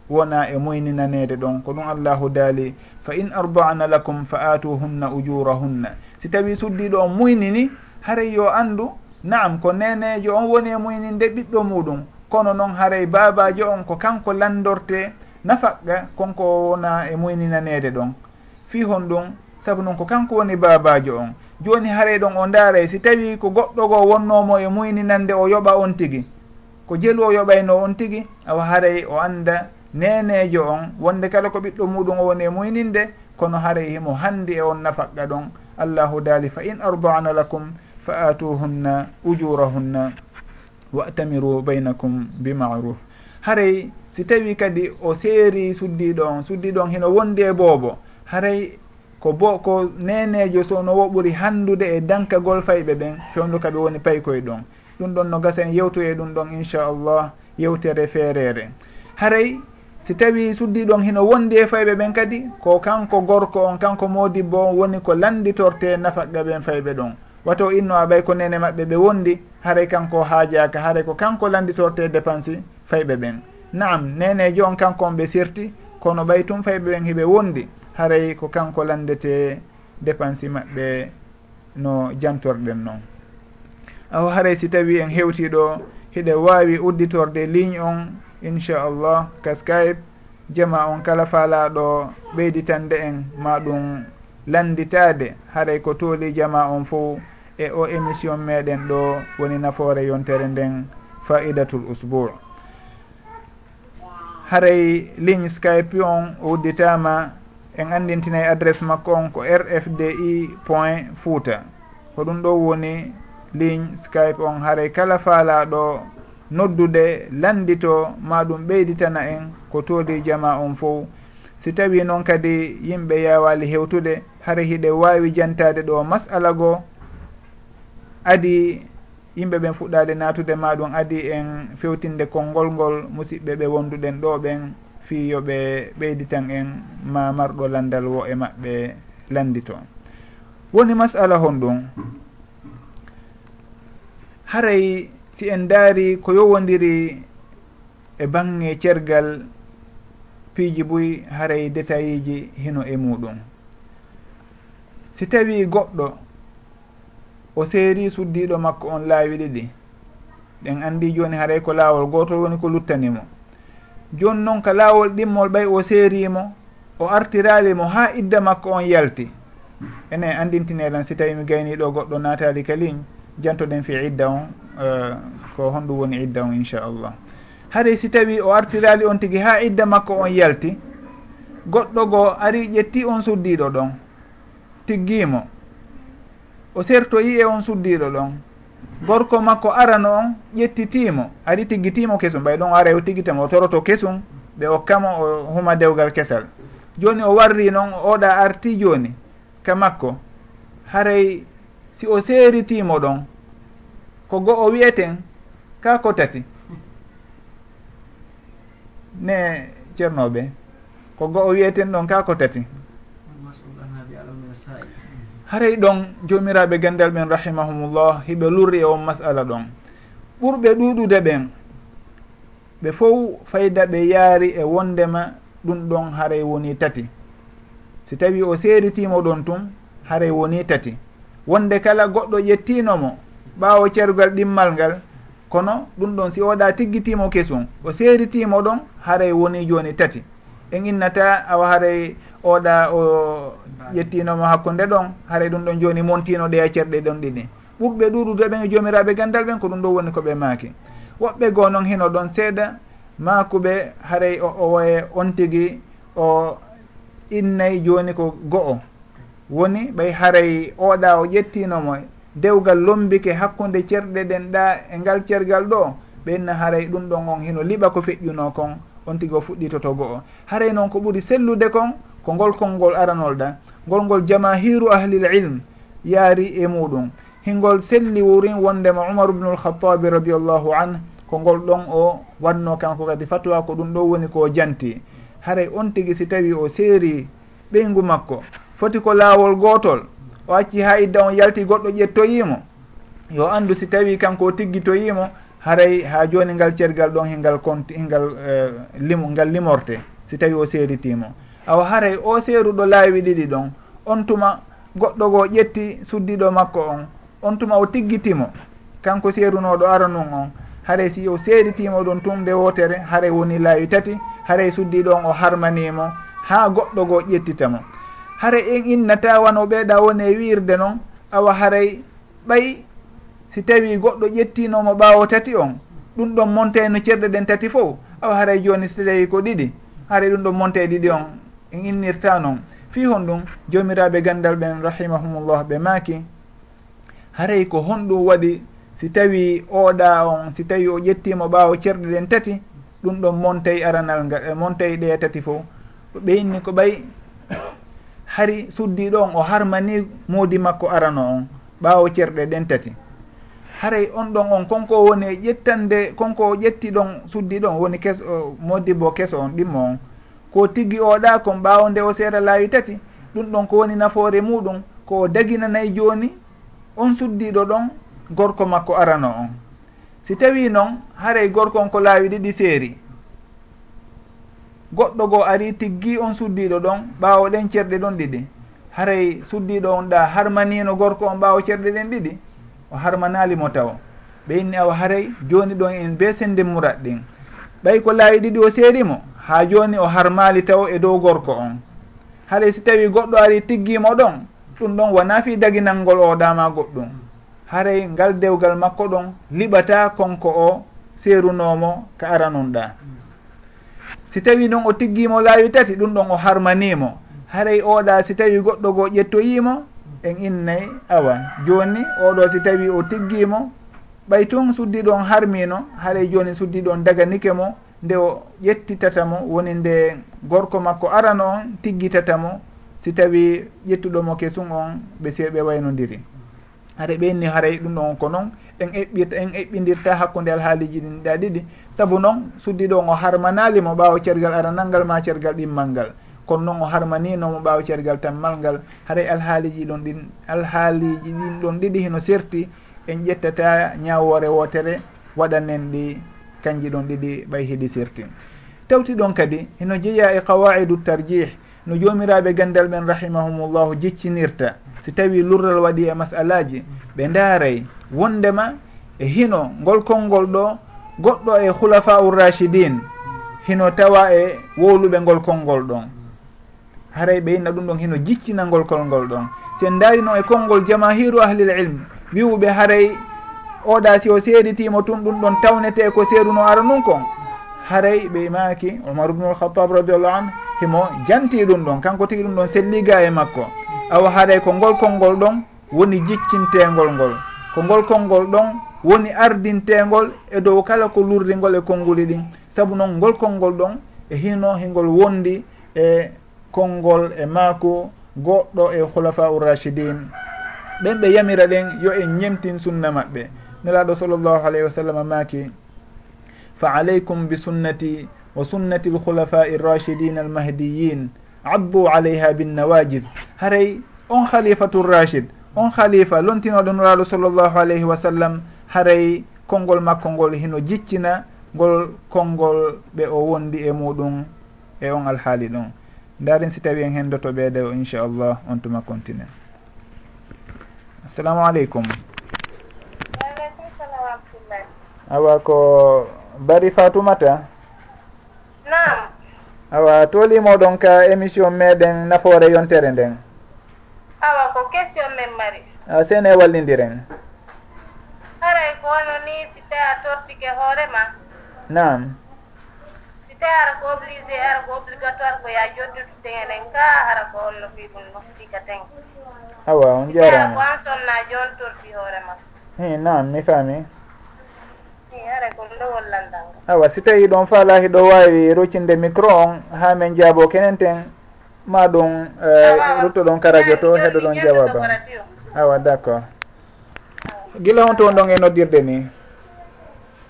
wona e moyninanede ɗon. Ko ɗum allahu daali fa in ardana lakum fa atuhunna ujurahunna. Si tawi suddiɗo on muynini haray yo andu naam ko nenejo on woni e muyninde ɓiɗɗo muɗum. Kono noon haray babajo on ko kanko landorte nafaqqa konko wona e muyninanede ɗon. Fi hon ɗum saabu noon ko kanko woni babajo on. Joni haray ɗon o ndaaray si tawi ko goɗɗo go wonnomo e muyninande o yoɓa on tigui ko jelu o yoɓayno on tigui awa haray o anda nenejo on. Wonde kala ko ɓiɗɗo muɗum o woni e muyninde kono haray himo handi e on nafaqqa ɗon. Allahu daali fa in ardana lakum fa atuhunna ujurahunna watamiru baynakum bimaruf. Haray si tawi kadi o seeri suddiɗo on suddiɗo on hino wondi e boobo haray ko bo ko nenejo sowno wo ɓuri handude e dankagol fayɓe ɓen fewndu kaɓe woni paykoye ɗon. Ɗum ɗon no gasa en yewtoye ɗum ɗon inchallah yewtere feerere haray si tawi suddiɗon hino wondi e fayɓe ɓen kadi ko kanko gorko on kanko modibbo on woni ko landitorte nafaqa ɓen fayɓe ɗon. Wato inno a ɓay ko nene maɓɓe ɓe wondi haray kanko haajaka haray ko kanko landitorte dépense fayɓe ɓen. Naam nenejo on kanko on ɓe sirti kono ɓay tum fayɓe ɓen hiɓe wondi. haray ko kanko landete dépense maɓɓe no jantorɗen noon aw haray si tawi en hewtiɗo hiɗe wawi udditorde ligne on inchallah ka skype jama on kala faalaɗo ɓeyditande en ma ɗum landitade. Haray ko tooli jama on fo e o émission meɗen ɗo woni nafoore yontere nden faidatul usbour haray ligne skype on udditama en andintinay e adresse makko on ko rfdi point fouta. Ko ɗum ɗo woni ligne skype on. Haaray kala faalaɗo noddude landito ma ɗum ɓeyditana en ko tooli jama on fof si tawi noon kadi yimɓe yawali hewtude hara hiɗe wawi jantade ɗo masala goo adi yimɓe ɓen fuɗɗade natude ma ɗum adi en fewtinde konngol ngol musidɓe ɓe wonduɗen ɗo ɓen. fi yoɓe ɓeyditan en ma marɗo landal wo e maɓɓe landito woni masala hon ɗum. Haray si en daari ko yowodiri e bange cergal piiji boyi haray détailliji hino e muɗum. Si tawi goɗɗo o seeri suddiɗo makko on laawi ɗiɗi ɗen andi joni haray ko laawol gotol woni ko luttanimo. joni noon ka laawol ɗimmol ɓay o seerimo o artiralimo ha idda makko on yalti. Ene andintineɗan si tawi mi gayniɗo goɗɗo natali ligne jantoɗen fi idda on uh, ko honɗum woni idda on inchallah haari si tawi o artirali on tigui ha idda makko on yalti goɗɗo goo ari ƴetti on suddiɗo ɗon tiggimo o sertoyi e on suddiɗo ɗon. gorko makko arano on ƴettitimo ari tiggitimo kesum ɓay ɗon ara o tiggitamo o toroto kesum ɓe hokkamo o huma dewgal kesal. Joni o warri noon oɗa arti joni ka makko haray si o seeritimo ɗon ko go o wiyeten ka ko tati. Ne ceernoɓe ko go o wiyeten ɗon ka ko tati. haray ɗon jomiraɓe gandal ɓen rahimahumullah hiɓe lurri e on masala ɗon. Ɓurɓe ɗuɗude ɓen ɓe fof fayda ɓe yaari e wondema ɗum ɗon haray woni tati. Si tawi o seeritimo ɗon tun haray woni tati. Wonde kala goɗɗo ƴettinomo ɓaawo cerugal ɗimmal ngal kono ɗum ɗon si oɗa tiggitimo kesum. O seeritimo ɗon haray woni joni tati. En innata awa haray oɗa o ƴettinomo hakkude ɗon haray ɗum ɗon joni montino ɗeya e cerɗe ɗon ɗiɗi ɓurɓe ɗuɗude ɓen e jomiraɓe gandal ɓen ko ɗum ɗo woni koɓe maaki. Woɓɓe goo noon hino ɗon seeɗa maakuɓe haray o owoye on tigui o innayi joni ko go'o. Woni ɓay haray oɗa o ƴettinomo dewgal lombike hakkude cerɗe ɗen ɗa e ngal cergal ɗo ɓenna haray ɗum ɗon on hino liɓa ko feƴƴuno kon on tigui o fuɗɗitoto go'o. Haray noon ko ɓuuri sellude kon ko ngol kolngol aranolɗa ngol ngol jamahiru ahlil ilm yaari e muɗum. Hingol selli wurin wondema umaru bnul khatabi radiallahu anh ko ngol ɗon o wanno kanko kadi fatwa ko ɗum ɗo woni ko janti. Haray on tigui si tawi o seeri ɓeygu makko foti ko laawol gootol o acci ha idda on yalti goɗɗo ƴettoyimo yo andu si tawi kanko o tiggitoyimo haray ha joni ngal cergal ɗon hingal conti hingal uh, lim, ngal limorte si tawi o seeritimo awa haray o seeruɗo laawi ɗiɗi ɗon. On tuma goɗɗo goo ƴetti suddiɗo makko on. On tuma o tiggitimo. Kanko seerunoɗo aranun on. Haray si yo seeditimo ɗum tumde wotere haray woni laawi tati haray suddiɗo on o harmanimo ha goɗɗo goo ƴettitamo. Haray en innata wano ɓeeɗa woni e wiirde noon awa haray ɓay si tawi goɗɗo ƴettinomo ɓaawo tati on ɗum ɗon monte no cerɗe ɗen tati fof. Awa haray joni si tawi ko ɗiɗi. Haray ɗum ɗon monte ɗiɗi on. en innirta noon fi hon ɗum jomiraɓe gandal ɓen rahimahumullah ɓe maaki haray ko honɗum waɗi si tawi oɗa on si tawi o ƴettimo ɓaawo cerɗe ɗen tati ɗum ɗon montay aranal ngal eh, montay ɗe tati fof ɗo ɓeyinni ko ɓay hari suddiɗo on o harmani moodi makko arano on ɓaawo cerɗe ɗen tati. Haray on ɗon on konko woni ƴettande konko ƴetti ɗon suddi ɗon woni kes modi bo keso on ɗimmo on. ko tiggi oɗa kon ɓawo nde o seeɗa laawi tati ɗum ɗon ko woni nafoore muɗum ko o daginanayi joni on suddiɗo ɗon gorko makko arano on. Si tawi noon haray gorko on ko laawi ɗiɗi seeri. Goɗɗo goo ari tiggi on suddiɗo ɗon ɓaawo ɗen cerɗe ɗon ɗiɗi. Haray suddiɗo on ɗa harmanino gorko on ɓaawo cerɗe ɗen ɗiɗi. O harmanalimo taw. Ɓe inni awa haray joni ɗon en be senden murat ɗin ɓay ko laawi ɗiɗi o seerimo ha joni o harmali taw e dow gorko on. Haɗay si tawi goɗɗo ari tiggimo ɗon ɗum ɗon wona fi daginalngol o dama goɗɗum. Haray ngal dewgal makko ɗon liɓata konko o seerunomo ka aranunɗa si tawi noon o tiggimo laawi tati ɗum ɗon o harmanimo haray oɗa si tawi goɗɗo goo ƴettoyimo en innayi awa joni oɗo si tawi o tiggimo ɓay tun suddiɗon harmino haray joni suddiɗon daganike mo nde o ƴettitatamo woni nde gorko makko arano on tiggitatamo si tawi ƴettuɗomo kesum on ɓe seeɓe waynodiri. Hare ɓenni haray ɗum ɗon ko noon en eɓɓirta en eɓɓidirta hakkude alhaaliji ɗin ɗa ɗiɗi. Saabu noon suddiɗo on o harmanalimo ɓaawo cergal aranal ngal ma cergal ɗimmal ngal. Kono noon o harmaninomo ɓaawo cergal tammal ngal. Haray alhaaliji ɗon ɗin alhaaliji ɗin ɗon ɗiɗi hino serti en ƴettata ñawore wotere waɗanen ɗi kanji ɗon ɗiɗi ɓay hiɗi sirti tawti ɗon kadi heno jeeya e qawaidu tarjih no jomiraɓe gandal ɓen rahimahumullahu jiccinirta si tawi lurral waɗi e masalaji ɓe daaray wondema e hino ngol konngol ɗo goɗɗo e hulafa urrachidin hino tawa e wowluɓe ngol konngol ɗon. Haray ɓe yinna ɗum ɗon hino jiccina ngol kolngol ɗon. Sen en daarino e konngol jamahiru ahlil ilm wiwuɓe haray oɗa si o seeditimo tun ɗum ɗon tawnete ko seeruno ara nun kon. Haray ɓe maaki omar ubnu alhatab radiallahu anu himo janti ɗum ɗon kanko tigi ɗum ɗon selliga e makko. Awa haray ko ngol konngol ɗon woni jiccintegol ngol. Ko ngol konngol ɗon woni ardintegol e dow kala ko lurdingol e konnguli ɗin. Saabu noon ngol konngol ɗon e hino hingol wondi e konngol e maako goɗɗo e hulafa urrachidin ɓen ɓe yamira ɗen yo en ñemtin sunna maɓɓe. nelaɗo sallllahu alayhi wa sallam maaki fa alaykum bi sunnati wa sunnati lhulafai rachidina almahdiyin addu alayha binnawajid haray on khalifatu rachid on khalifa lontinoɗo nuraɗo sallllahu alayhi wa sallam haray konngol makko ngol hino jiccina ngol konngol ɓe o wondi e muɗum e on alhaali ɗon. Ndarin si tawi en hendoto ɓeede o inchallah on tuma continue. Assalamu aleykum awa ko bari fatoumata nam awa tolimoɗon ka émission meɗen nafoore yontere nden. Awa ko question men mari. A sene wallidiren haray ko wono ni si tawi a tortike hoorema nam si tawi ara ko obligé ara ko obligatoire ko ya jodditude enen ka ara ko holno fi ɗum no noftika ten. Awa on jarama ko an sonna jon torti hoorema hi nam mi faami. awa si tawi ɗon faala hiɗo wawi roccinde micro on ha min jaabo kenen ten ma ɗum e, ruttoɗon ka radio to heɗo ɗon jawaba awa d' accord gila on toon ɗon e noddirde ni?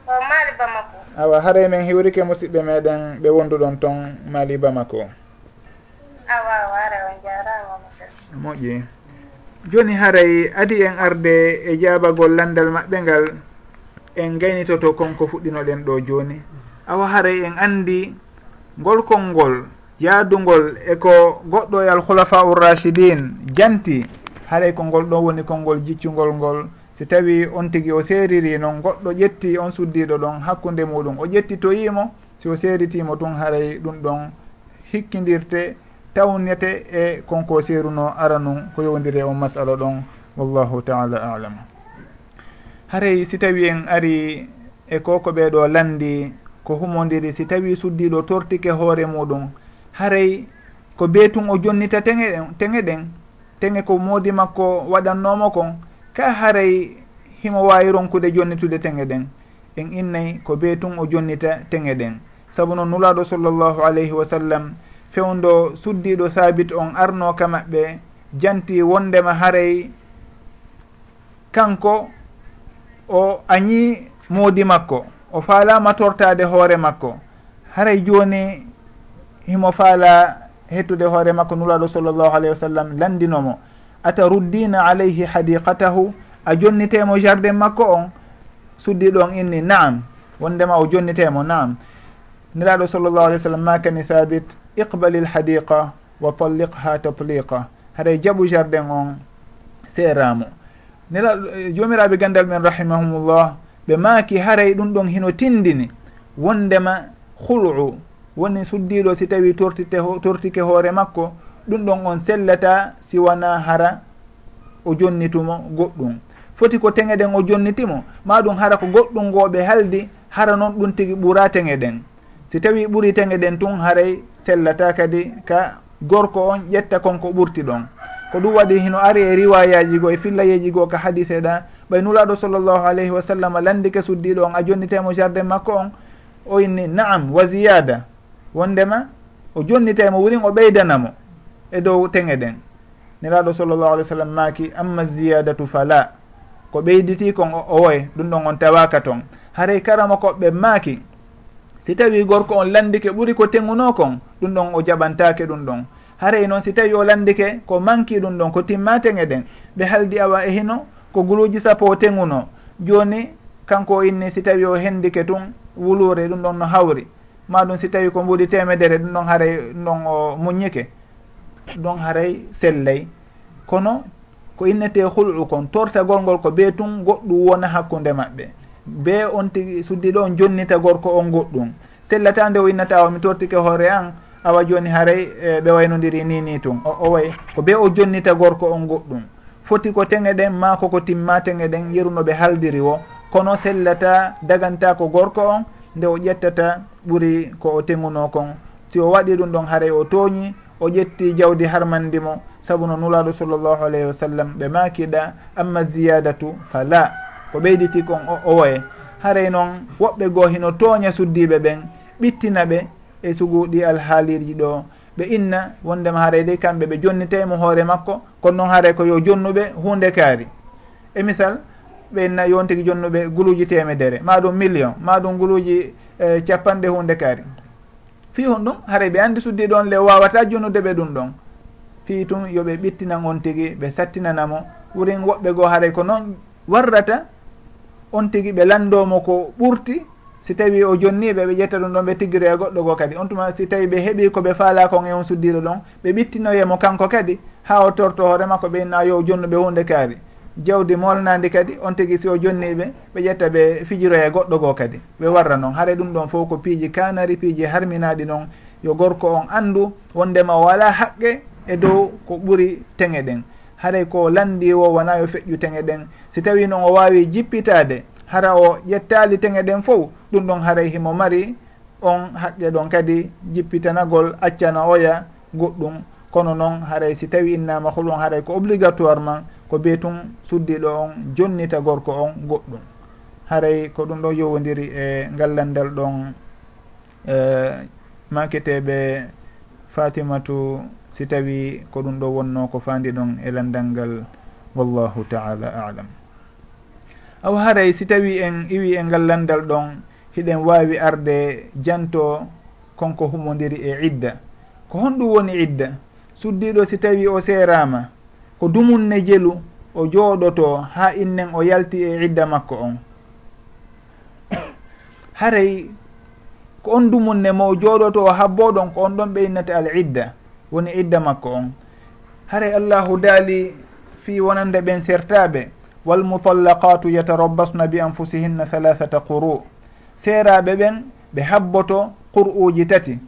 O mali bamako. Awa haara min hiwrike musidɓe meɗen ɓe wonduɗon toon maali bamako. Awa awa ara on jarama moƴƴi. Joni haray adi en arde e jaabagol landal maɓɓe ngal en gaynitoto konko fuɗɗinoɗen ɗo joni. Awa haray en andi ngol ngol yaadugol eko goɗɗo e alkhulafa urrachidin janti. Haray ko ngol ɗon woni konngol jiccugol ngol. Si tawi on tigui o seeriri noon goɗɗo ƴetti on suddiɗo ɗon hakkude muɗum. O ƴettitoyimo si o seeritimo tun haray ɗum ɗon hikkidirte tawnete e konko seeruno ara nun ko yowdiri on masala ɗon. Wallahu taala alam. haray si tawi en ari e koko ɓeɗo landi ko humodiri si tawi suddiɗo tortike hoore muɗum. Haray ko beetun o jonnita teŋe teŋe ɗen teŋe ko moodi makko waɗannomo kon ka haray himo wawi ronkude jonnitude teŋe ɗen. En innayi ko beetun o jonnita teŋe ɗen. Saabu noon nulaɗo sallllahu alayhi wa sallam fewndo suddiɗo sabit on arno ka maɓɓe janti wondema haray kanko o añi moodi makko o faalama tortade hoore makko. Haray joni himo faala hettude hoore makko nulaɗo sallllahu alayhi wa sallam landinomo ata ruddina alayhi hadiqatahu? A jonnitemo jardin makko on? Suddi ɗon inni naam. Wondema o jonnitemo naam. Niraɗo sallllahu alih w sallam makani thabit iqbali lhadiqa wa talliqha tatliqa haɗay jaɓu jardin on seeramo nela jomiraɓe gandal men rahimahumullah ɓe maaki haray ɗum ɗon hino tindini. Wondema hul'u woni suddiɗo si tawi tortite tortike hoore makko ɗum ɗon on sellata siwana hara o jonnitumo goɗɗum. Foti ko teŋe ɗen o jonnitimo ma ɗum hara ko goɗɗum ngoɓe haldi hara noon ɗum tigi ɓura teŋe ɗen si tawi ɓuri teŋe ɗen tun haray sellata kadi ka gorko on ƴetta konko ɓurti ɗon. ko ɗum waɗi hino ari e riwayaji goo e fillayeji goo ka hadise ɗa. Ɓay nulaɗo sallllahu alayhi wa sallam landike suddiɗo on a jonnitemo jardin makko on. O inni naam wa ziyada. Wondema o jonnitemo wurin o ɓeydanamo e dow teŋe ɗen. Niraɗo sallllahu alih w sallam maaki amma ziyadatu fala. Ko ɓeyditi kon o woye ɗum ɗon on tawaka toon haray karama koɓɓe maaki si tawi gorko on landike ɓuuri ko teŋuno kon ɗum ɗon o jaɓantake ɗum ɗon. haray noon si tawi o landike ko manki ɗum ɗon ko timma teŋe ɗen ɓe haldi awa e hino ko guluji sappo o teŋuno joni kanko o inni si tawi o hendike tun wulure ɗum ɗon no hawri. Maɗum si tawi ko mbuɗi temedere ɗum ɗon haray ɗum ɗon o muññike ɗon haray sellay. Kono ko innete hulɗu kon tortagol ngol ko ɓe tun goɗɗum wona hakkude maɓɓe. Be on tigi suddiɗo on jonnita gorko on goɗɗum. Sellata nde o innata o mi tortike hoore an awa joni haray e, ɓe waynodiri ni ni tun. O, way ko be o jonnita gorko on goɗɗum foti ko teŋe ɗen ma koko timma teŋe ɗen yerunoɓe haldiri o kono sellata daganta ko gorko on nde o ƴettata ɓuri ko o teŋuno kon. Si o waɗi ɗum ɗon haray o tooñi o ƴetti jawdi harmandi mo. Saabu no nulaɗo sallllahu alayhi wa sallam ɓe makiɗa amma ziyadatu fala. Ko ɓeyditi kon o owoye haray noon woɓɓe goo hino tooña suddiɓe ɓen ɓittina ɓe e suguɗi alhaalirji ɗo. Ɓe inna wondema haray dey kamɓe ɓe jonnitaymo hoore makko kono noon haray ko yo jonnuɓe hunde kaari. E misal ɓe inna yon tigui jonnuɓe guluji temedere ma ɗum million ma ɗum guluji e, capanɗe hunde kaari. Fi hon ɗum haray ɓe andi suddi ɗon le wawata jonnude ɓe ɗum ɗon. Fi tum yoɓe ɓittinan on tigui ɓe sattinanamo wurin woɓɓe goo haray ko noon warrata on tigui ɓe landomo ko ɓurti si tawi o jonniɓe ɓe ƴetta ɗum ɗon ɓe tiggiro e goɗɗo go kadi. On tuma si tawi ɓe heeɓi koɓe faala kon e on suddiɗo ɗon ɓe ɓittinoyemo kanko kadi ha o torto hoore makko ɓe inna yo jonnuɓe hunde kaari. Jawdi molnadi kadi on tigui si o jonniɓe ɓe ƴetta ɓe fijiro e goɗɗo go kadi. Ɓe warra noon haara ɗum ɗon fof ko piiji kanari piiji harminaɗi noon yo gorko on andu wondema o wala haqqe e dow ko ɓuri teŋe ɗen haaray ko landi o wona yo feƴƴu teŋe ɗen si tawi noon o wawi jippitade hara o ƴettali teŋe ɗen fof ɗum ɗon haray himo mari on haqqe ɗon kadi jippitanagol accana oya goɗɗum. Kono noon haray si tawi innama holon haray ko obligatoire man ko be tun suddiɗo on jonnita gorko on goɗɗum. Haray ko ɗum ɗo yowodiri e ngallandal ɗon e uh, maketeɓe fatimatu si tawi ko ɗum ɗo wonno ko fandi ɗon e landal ngal. Wallahu taala alam. aw haray si tawi en iwi e ngal landal ɗon hiɗen wawi arde janto konko humodiri e idda. Ko honɗum woni idda? Suddiɗo si tawi o serama ko dumunne jelu o jooɗoto ha innen o yalti e idda makko on. Haray ko on dumunne mo jooɗoto o habboɗon ko on ɗon ɓeynata al idda woni idda makko on. Haray allahu daali fi wonande ɓen sertaɓe walmutallaqatu yatarabbasna bi anfusihinna halahata quru seeraɓe ɓen ɓe habboto qur'uji tati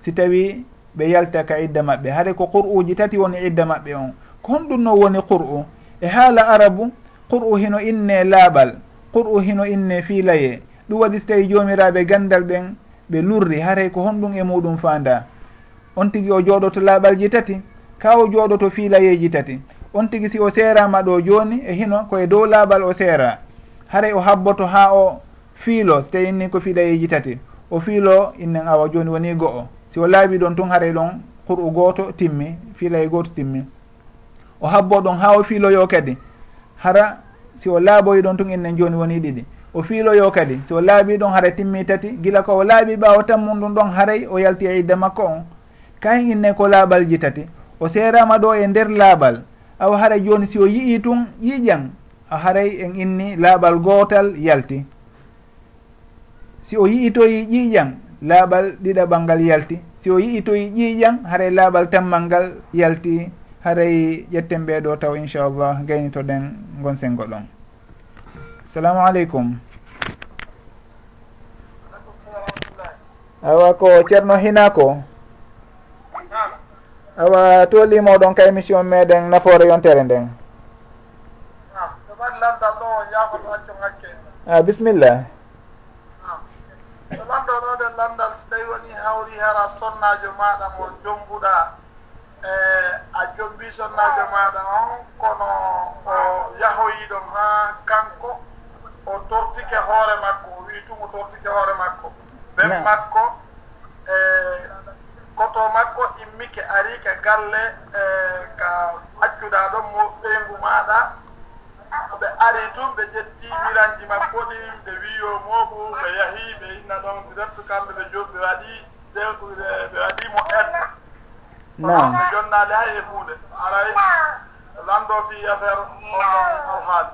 si tawi ɓe yalta ka idda maɓɓe haade ko qur'uji tati woni idda maɓɓe on ko honɗum noon woni qur'u e haala arabu qur'u hino inne laaɓal qur'u hino inne fiilaye ɗum waɗi so tawi jomiraɓe gandal ɓen ɓe lurri haray ko honɗum e muɗum fanda on tigui o jooɗoto laaɓalji tati ka o jooɗoto fiilayeji tati on tigi si o seerama ɗo joni e hino koye dow laabal o seera. Haray o habboto ha o fiilo so tawi inni ko fiɗayeji tati. O fiilo innen awa joni woni go'o. Si o laaɓi ɗon tun haray ɗon qur'u goto timmi fiilaye goto timmi. O habbo ɗon ha o fiiloyo kadi. Hara si o laaboyi ɗon tun innen joni woni ɗiɗi. O fiiloyo kadi. Si o laaɓi ɗon haara timmi tati gila ko o laaɓi ɓawa tammum ɗum ɗon haray o yalti e idda makko on. Kayen inne ko laaɓal ji tati. O seerama ɗo e nder laaɓal aw haray joni si o yii tun yiiƴan a haray en inni laaɓal gootal yalti. Si o yiitoyi ƴiiƴan laaɓal ɗiɗaɓal ngal yalti. Si o yiitoyi ƴiiƴan haray laaɓal tammal ngal yalti. Haray ƴetten ɓeeɗo taw inchallah gaynitoɗen gon sengo ɗon assalamu aleykum. Awa ko ceerno hina ko awa to limoɗon ka émission meɗen nafoore yontere nden. A bisimilla to lanɗo landal so tawi woni hawri hara sonnajo maɗa mo jombuɗa e a jombi sonnajo maɗa on kono o yahoyiɗo ha kanko o tortike hoore makko o wi tumo tortike hoore makko. Ɓen makko e koto makko immike ari ka galle e ka accuɗa ɗon mo ɓeygu maɗa ɓe ari tun ɓe ƴetti miranji makko ɗi ɓe wiyo moɓu ɓe yahi ɓe inna ɗon dirtu kamɓe ɓe joɓi ɓe waɗi ɓe waɗi mo edde ɓe jonnade hay e hunde aray lando fi affaire oɗon alhaali.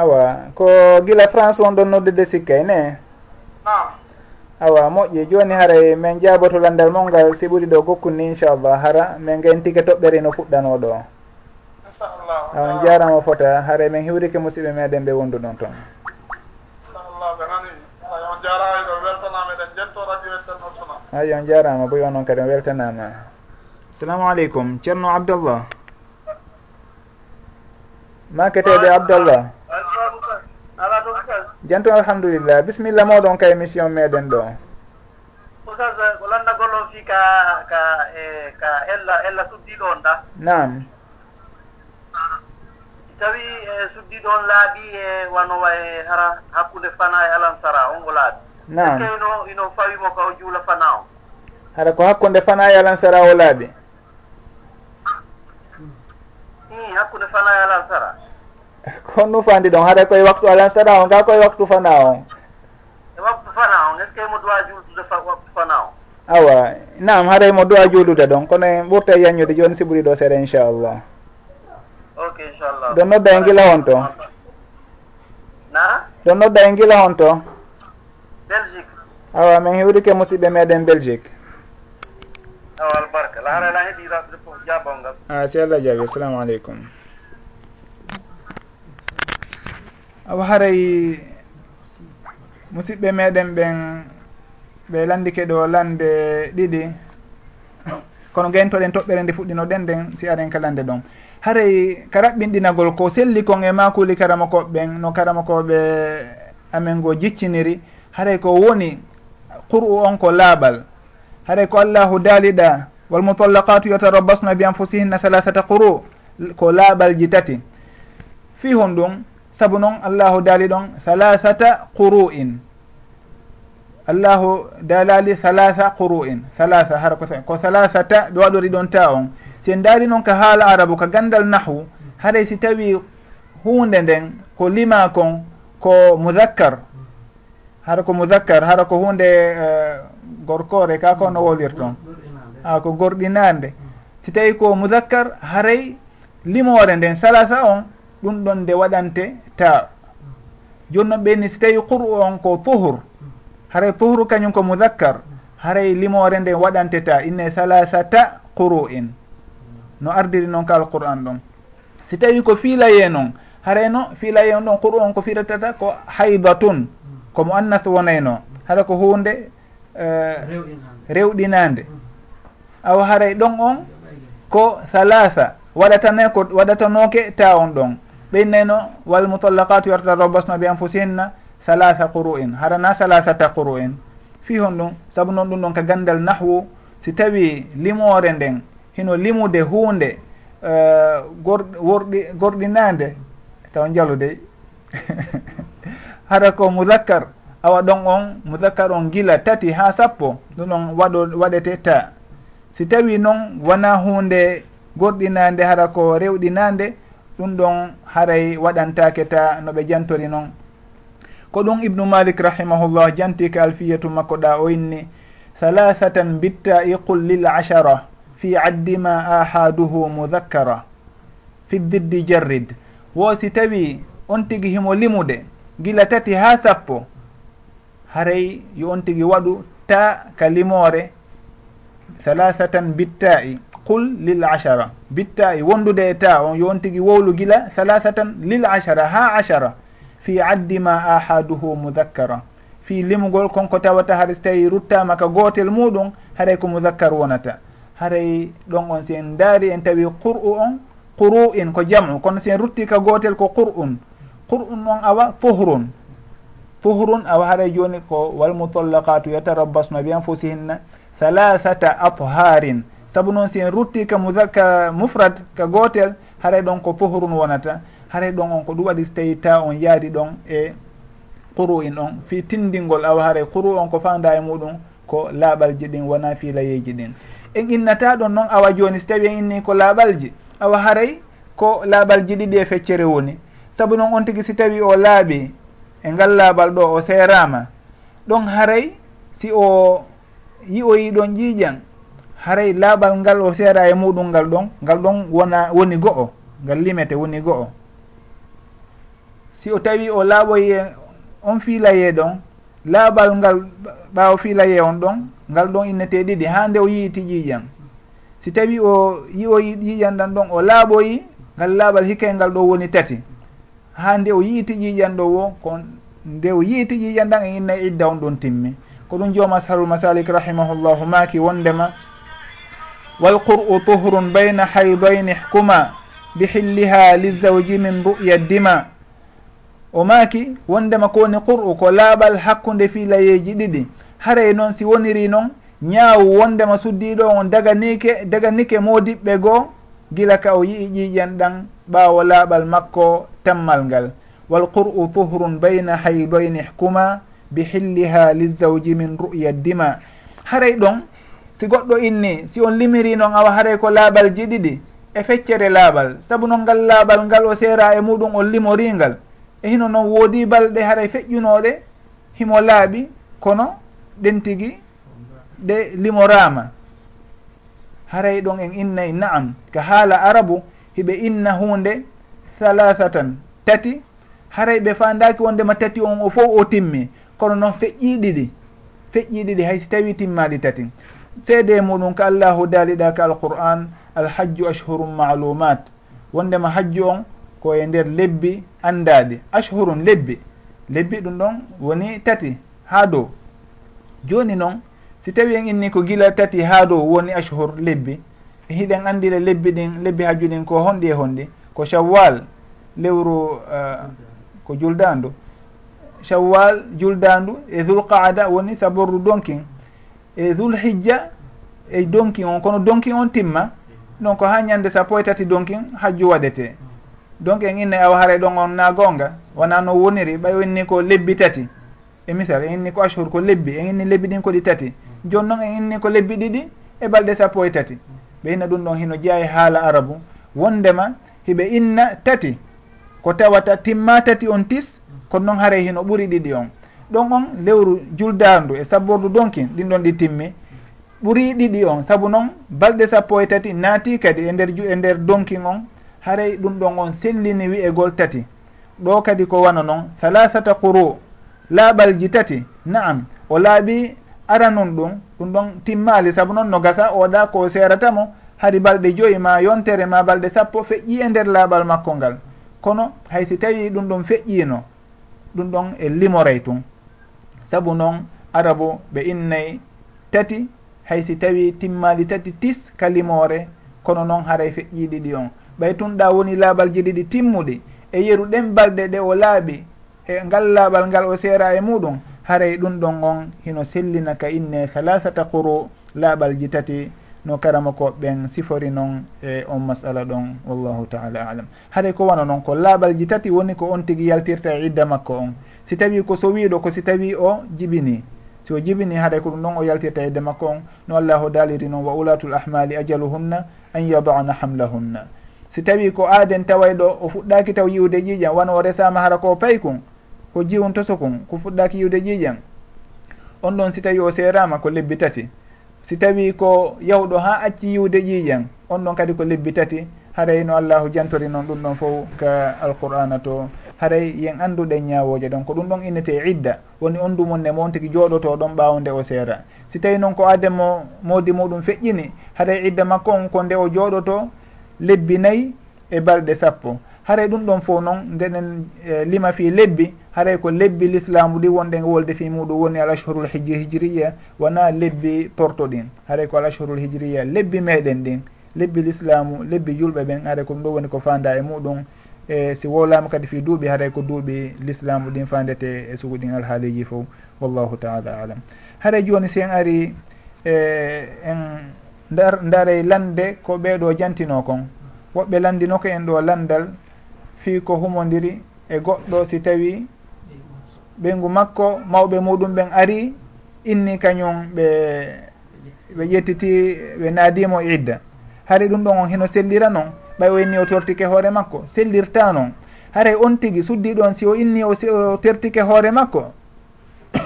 Awa ko gila france won ɗon noddude sikkay ne awa moƴƴi joni haray e min jaaboto landal molngal si ɓuuri ɗo gokkunni inchallah. Hara min gayn tigi toɓɓere no fuɗɗanoɗo o awa jarama fota. Haray e min hiwrike musidɓe meɗen ɓe wondu ɗon toon ayi on jarama boy noon kadi on weltanama assalamu aleykum. Ceerno abdallah. Maketeɗe abdoullah jantum alhamdulillah. Bisimilla moɗon ka émission meɗen ɗo. Ousas ko lanndagolon fi ka ka e ka ella ella suddiɗo on ɗa. Nam tawi e suddiɗo on laaɓi e wanowa e hara hakkude fana e alansara on ngo laaɓi. Nam ino ino fawimo ka o juula fana o hara ko hakkude fana e alansara o laaɓi? I hakkunde fana e alansara. ko nufandi ɗon? Haɗa koye waktu alan sana on ga koye waktu fana on? E waktu fana on est ce que mo dowa juldude waktu fana o awa nam haɗay e mo dowa juldude ɗon. Kono en ɓurta yañude joni si ɓuuri ɗo seeɗa inchallah. Ok inchallah. Ɗon nodda e guila on to? Na? Ɗon nodda e guila on to? Belgique. Awa min hiwrike musidɓe meɗen belgique. Awa albarka. Lahara la heeɗi raɓde fof jabal ngal. A si allah jaabi. Assalamu aleykum. o haray musidɓe meɗen ɓen ɓe landike ɗo lande ɗiɗi. Kono gentoɗen toɓɓere nde fuɗɗinoɗen nden si aren ka lande ɗon. Haray ka raɓɓinɗinagol ko selli kon e makuli karamakoɓeɓen no karamakoɓe amen go jicciniri haray ko woni qur'u on ko laaɓal haray ko allahu daaliɗa walmutallaqatu yatarabbasna bi anfusihinna halahata quru ko laaɓalji tati. Fi hon ɗum saabu noon allahu daali ɗon halahata quru in allahu dalali salasa quru'in. Salasa hara ko ko salasata ɓe waɗori ɗon ta on. Si en daari noon ka haala arabu ka gandal nahu haray si tawi hunde nden ko lima kon ko mudakkar hara ko mudakkar hara ko hunde uh, eh, gorkore ka ko no wolir toon a ah, ko gorɗinande si tawi ko mudakkar haray limore nden salasa on ɗum ɗon nde waɗante ta joni noon ɓeyni so tawi qur'u on ko pohur haray pohru kañum ko mudakkar haray limore nde waɗante ta inne salasata quru in no ardiri noon ka alqur'an ɗon si tawi ko fiilaye noon harayno fiilaye on ɗon qur'u on ko firatata ko haybatun ko mo annas wonayno hara ko hunde uh, eh, rewɗinande awa haray ɗon on ko salasa waɗatane ko waɗatanoke ta on ɗon. ɓennayno walmutallakatu yartarabasna bi anfusihinna salasa quru'in. Harana salasata quru in fi hon ɗum saabu noon ɗum ɗon ka gandal nahwu si tawi limore nden hino limude hunde uh, gorɗi gorɗinande taw jaludey hara ko mudakkar awa ɗon on mudakkar on gila tati ha sappo ɗum ɗon waɗo waɗete ta si tawi noon wona hunde gorɗinande hara ko rewɗinande ɗum ɗon haray waɗantake ta no ɓe jantori noon ko ɗum ibnu malik rahimahullah janti ka alfiyatu makko ɗa o inni salasatan bitta'i qul lil ashara fi addi ma ahaduhu mudakkara fi diddi jarrid. Wo si tawi on tigi himo limude gila tati ha sappo haray yo on tigi waɗu ta ka limore. Salasatan bitta'i. qul lil achara bitta e wondude e ta on yon tigui wowlu guila salasatan lil achara ha achara fi addi ma ahaduhu mudakkara fi limugol konko tawata haɗa so tawi ruttama ka gotel muɗum haɗay ko mudakkar wonata. Haray ɗon on si en daari en tawi qur'u on quru in ko jamu. Kono si en rutti ka gotel ko qur'un qur'un on awa fuhrun. Fuhrun awa haray joni ko walmutallakatu yatarabbasna bi anfusihinna salasata atharin saabu noon si en rutti ka mudakka mufrad ka gotel haray ɗon ko pohrun wonata haray ɗon on ko ɗum waɗi so tawi ta on yaadi ɗon e quru in on. Fi tindingol awa haray quru on ko fanda e muɗum ko laaɓalji ɗin wona filayeji ɗin. En innata ɗon noon awa joni so tawi en inni ko laaɓalji awa haray ko laaɓalji ɗiɗi e feccere woni. Saabu noon on tigui si tawi o laaɓi e ngal laaɓal ɗo o serama ɗon haray si o yi'oyi ɗon ƴiiƴan haray laaɓal ngal o seera e muɗum ngal ɗon ngal ɗon wona woni go'o ngal limete woni go'o. Si o tawi o laaɓoye on fiilaye ɗon laaɓal ngal ɓaawo fiilaye on ɗon ngal ɗon innete ɗiɗi ha nde o yiiti ƴiiƴan si tawi o yi ƴiiƴan ɗan ɗon o laaɓoyi ngal laaɓal hikkay ngal ɗo woni tati. Ha nde o yiiti ƴiiƴan ɗo wo ko nde o yiiti ƴiiƴan ɗan e inna e idda on ɗon timmi ko ɗum jooma sarul masalik rahimahullahu maaki wondema walqur'u tuhrun bayna حيضين hkuma bihilliha lizawji min ru'ya dima o maaki wondema ko woni qur'u ko laaɓal hakkunde fii layeeji ɗiɗi haray noon si woniri noon ñaawu wondema suddiiɗo on daganike daganike moodiɓɓe goo gila ka o yii ƴiiƴen ɗan ɓaawo laaɓal makko tammal ngal wal qur'u tuhrun bayna haydoyni hkuma bi hilliha lizawji min ru'ya dima haray ɗon si goɗɗo inni si on limiri noon awa haray ko laaɓal ji ɗiɗi e feccere laaɓal saabu noon ngal laaɓal ngal o seera e muɗum on limoringal e hino noon woodi balɗe haray feƴƴunoɗe himo laaɓi kono ɗen tigi ɗe limorama haray ɗon en innayi naam. Ka haala arabu hiɓe inna hunde salasatan tati haray ɓe fandaki wondema tati on o fof o timmi. Kono noon feƴƴi ɗiɗi feƴƴi ɗiɗi hayso tawi timmaɗi tati. seede muɗum ko allahu daaliɗa ka alqur'an alhajju ashhurum maalumat wondema hajju on ko e nder lebbi andaɗi. Ashhurum lebbi. Lebbi ɗum ɗon woni tati ha dow. Joni noon si tawi en inni ko gila tati ha dow woni ashhur lebbi e hiɗen andire lebbi ɗin lebbi hajju ɗin ko honɗi e honɗi ko shawwal lewru uh, ko juldandu shawwal juldandu e dulqaada woni saborru donkin. e dulhijja e donki on kono donki on timma donc ha ñande sappo e tati donki hajju waɗete. Donc en inne awa haare ɗon on na gonga wona no woniri ɓay inni ko lebbi tati. E misal en inni ko ashhur ko lebbi en inni lebbi ɗin ko ɗi tati. Joni noon en inni ko lebbi ɗiɗi e balɗe sappo e tati ɓe inna ɗum ɗon hino jeeya e haala arabu. Wondema hiɓe inna tati ko tawata timma tati on tis kono noon haare hino ɓuuri ɗiɗi on. ɗon on lewru juldandu e sabbordu donkin ɗin ɗon ɗi timmi ɓuuri ɗiɗi on saabu noon balɗe sappo e tati naati kadi e nder e nder donkin on haray ɗum ɗon on sellini wi'egol tati. Ɗo kadi ko wana noon salasata quru laaɓalji tati naam o laaɓi aranun ɗum ɗum ɗon timmali saabu noon no gasa oɗa ko seratamo haade balɗe joyi ma yontere ma balɗe sappo feƴƴi e nder laaɓal makko ngal. Kono haysi tawi ɗum ɗon feƴƴino ɗum ɗon e limoray tun. saabu noon arabu ɓe innay tati haysi tawi timmali tati tis kalimore kono noon haray feƴƴiɗi ɗi on. Ɓay tunɗa woni laabalji ɗiɗi timmuɗi e yeru ɗen balɗe ɗe o laaɓi e ngal laaɓal ngal o seera e muɗum haray ɗum ɗon on hino sellina ka inne halasata quru laaɓalji tati no karama ko ɓen sifori noon e on masala ɗon wallahu taala alam. Haɗay ko wano noon ko laaɓalji tati woni ko on tigui yaltirta e idda makko on. si tawi ko so wiiɗo ko si tawi o jibini. Si o jibini haɗay ko ɗum ɗon o yaltirta e hedde makko on. No allahu o daaliri noon wa ulatul ahmali ajaluhunna an yadana hamlahunna. Si tawi ko aaden taway ɗo o fuɗɗaki taw yiwde ƴiiƴam wano o resama hara ko pay kon ko jiwon toso kon ko fuɗɗaki yiwde ƴiiƴam on ɗon si tawi o serama ko lebbi tati. Si tawi ko yawɗo ha acci yiwde ƴiiƴam on ɗon kadi ko lebbi tati. Haray no allahu jantori noon ɗum ɗon fof ka alqur'ana to haray yen annduɗen ñawoje. Ɗon ko ɗum ɗon innete idda. Woni on dumunne mo on tigui jooɗoto ɗon ɓawo nde o seera. Si tawi noon ko ademo moodi muɗum feƴƴini haray idda makko on ko nde o jooɗoto lebbi nayyi e balɗe sappo. Haray ɗum ɗon fof noon ndenen eh, lima fi lebbi haray ko lebbi l'islamu ɗi wonɗe wolde fi muɗum. Woni al ashhurul hijji hijriya wona lebbi porto ɗin. Haray ko al ashhurul hijriya lebbi meɗen ɗin. Lebbi l'islamu lebbi julɓe ɓen haara ko ɗum ɗo woni ko fanda e muɗum. e si wohlama kadi fi duuɓi haaray ko duuɓi l'islamu ɗin fandete e sugu ɗin alhaaliji fof wallahu taala alam. Haaray joni si en ari e en dar ndaray lande ko ɓeeɗo jantino kon. Woɓɓe landinoko en ɗo landal fi ko humodiri e goɗɗo si tawi ɓeygu makko mawɓe muɗum ɓen ari inni kañum ɓe ɓe ƴettiti ɓe naadimo e idda. Haari ɗum ɗon on heno sellira noon ɓay o inni o tortike hoore makko? Sellirta noon haray on tigi suddi ɗon si o inni o tertike hoore makko?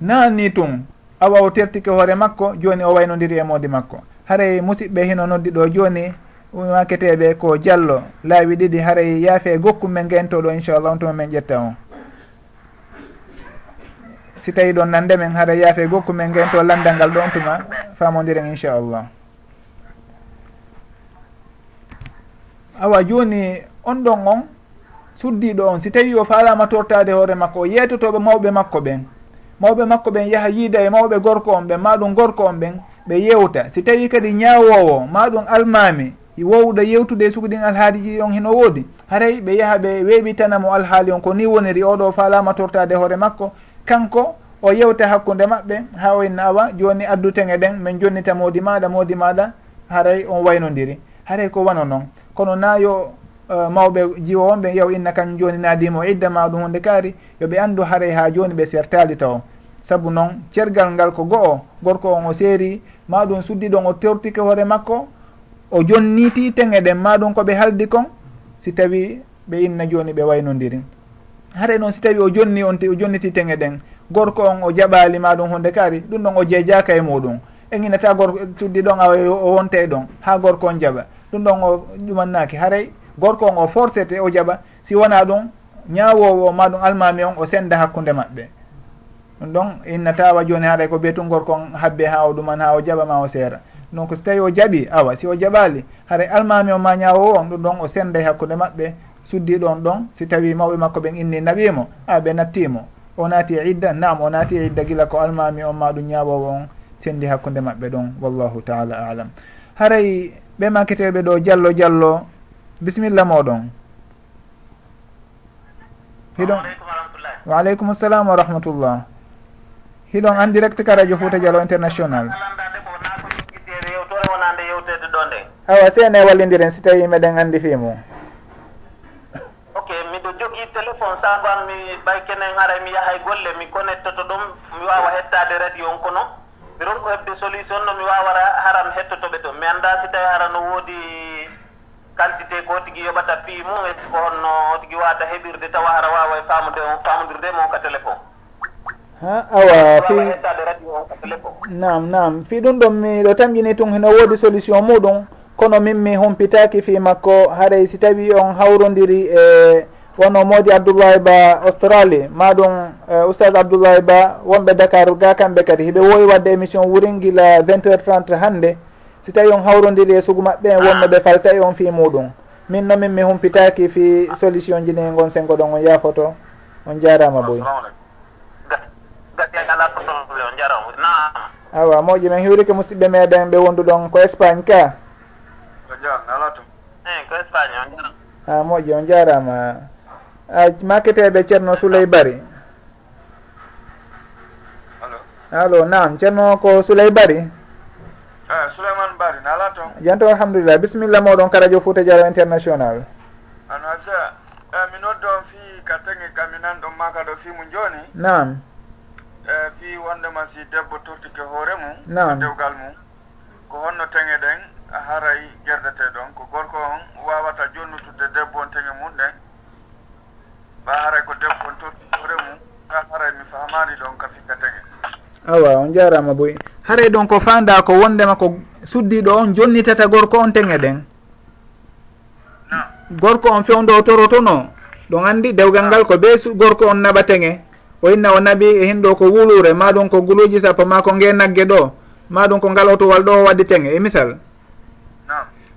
Nanni tun awa o tertike hoore makko joni o waynodiri e moodi makko. Haray musidɓe hino noddi ɗo joni maketeɓe ko diallo laawi ɗiɗi haray yaafe gokku men gentoɗo inchallah on tuma men ƴetta on. Si tawi ɗon nande men haɗa yaafe gokku men gento landal ngal ɗon tuma famodiren inchallah. awa joni on ɗon on suddiɗo on si tawi o falama tortade hoore makko o yeytotoɓe mawɓe makko ɓen. Mawɓe makko ɓen yaaha yiida e mawɓe gorko on ɓen maɗum gorko on ɓen ɓe yewta si tawi kadi ñawowo maɗum almami wowɗo yewtude e sugu alhaaliji on hino woodi. Haray ɓe yaaha ɓe weeɓitanamo alhaali on ko ni woniri oɗo falama tortade hoore makko. Kanko o yewta hakkude maɓɓe ha o inna awa joni addutege ɗen min jonnita moodi maɗa moodi maɗa haray on waynodiri haray ko wano noon kono na yo uh, mawɓe jiwo wonɓe yew inna kan joni naadimo idda ma ɗum hunde kaari yoɓe andu haaray ha joni ɓe sertali taw. Saabu noon cergal ngal ko go'o gorko on o seeri maɗum suddi ɗon o tortike hoore makko o jonniti teŋeɗen ɗen maɗum koɓe haldi kon si tawi ɓe inna joni ɓe waynodiri haɗa noon si tawi o jonni on o jonniti teŋe ɗen gorko on o jaɓali ma ɗum hunde kaari ɗum ɗon o jeejaka e muɗum. E ginata gorko suddi ɗon a o wonte ɗon ha gorko on jaɓa. ɗum ɗon o ɗumannaki haray gorko on o forcete o jaɓa si wona ɗum ñawowo ma ɗum almami on o senda hakkude maɓɓe. Ɗum ɗon inna tawa joni haɗay ko ɓeytun gorko on habbe ha o ɗuman ha o jaɓa ma o seera. Donc so tawi o jaɓi awa si o jaɓali haɗay almami on ma ñawowo on ɗum ɗon o senday hakkude maɓɓe suddi ɗon ɗon si tawi mawɓe makko ɓen inni naɓimo a ɓe nattimo. O naati e idda nam o naati e idda gila ko almami on ma ɗum ñawowo on sendi hakkude maɓɓe ɗon wallahu taala alam haray ɓe makkiteɓe ɗo diallo diallo bisimilla moɗon. Hiɗon waaleykum salam wa rahmatullah hiɗon an direct ka radio fouta dialo international. Awa seene wallidiren si tawi meɗen andi fimum ok miɗo jogii téléphone sagoan mi ɓay kenen haara mi yahay golle mi connecte to ɗum mi wawa hettade radio on kono. mbiɗon ko hebde solution no mi wawara haram hettotoɓe to. Mi annda si tawi hara no woodi quantité ko tigui yoɓata fii mum e ko honno tigui wawata heɓirde tawa hara wawa e famude famodirde mo ka téléphone. Ha awa fi nam nam fi ɗum ɗon miɗo tamƴini tun hino woodi solution muɗum kono min mi humpitaki fi makko. Haray si tawi on hawrodiri e eh, wonno moodi abdoullahi ba australie ma ɗum eh, oustad abdoullahi ba wonɓe dakar ga kamɓe kadi. Hiɓe wowi wadde émission wuringila vingt heure trente hannde. Si tawi on hawrodiri e sugu maɓɓe en wonno ɓe falta e on fi muɗum. Min nomin mi humpitaki fi solution ji ni gon sengo ɗon on yaafoto on jarama boy. Awa moƴƴi men hiwrike musidɓe meɗen ɓe wonduɗon ko espagne ka? Ko espagne on jarama. Ah, ha on jarama. makketeɓe ceerno souley bari allo nam ceerno ko souley bari eh, souleymane bari na ala toon? Janto alhamdulillah. Bisimilla moɗon ka radio fouta diaro international. Ano ana e mi noddon fi ka tagi kami nan ɗon maka ɗo fi mum joni nam e eh, fi wondema si debbo tortike hoore mum naam. dewgal mum. Ko honno teŋeɗen haray gerdete ɗon ko gorko on wawata jonnude haara ko debbo on tortitore mum. Ka haray mi famani ɗon ka fikka tagi awa on jarama boy. Haray ɗon ko fanda ko wondema ko suddiɗo on jonnitata gorko on teŋe ɗen? Gorko on fewdo o torotono ɗon andi dewgal ngal ko be gorko on naɓa teŋe o inna o naɓi e hin ɗo ko wulure maɗum ko guluji sappo ma ko nge nagge ɗo? Maɗum ko ngal otowal ɗo o waddi teŋe e misal.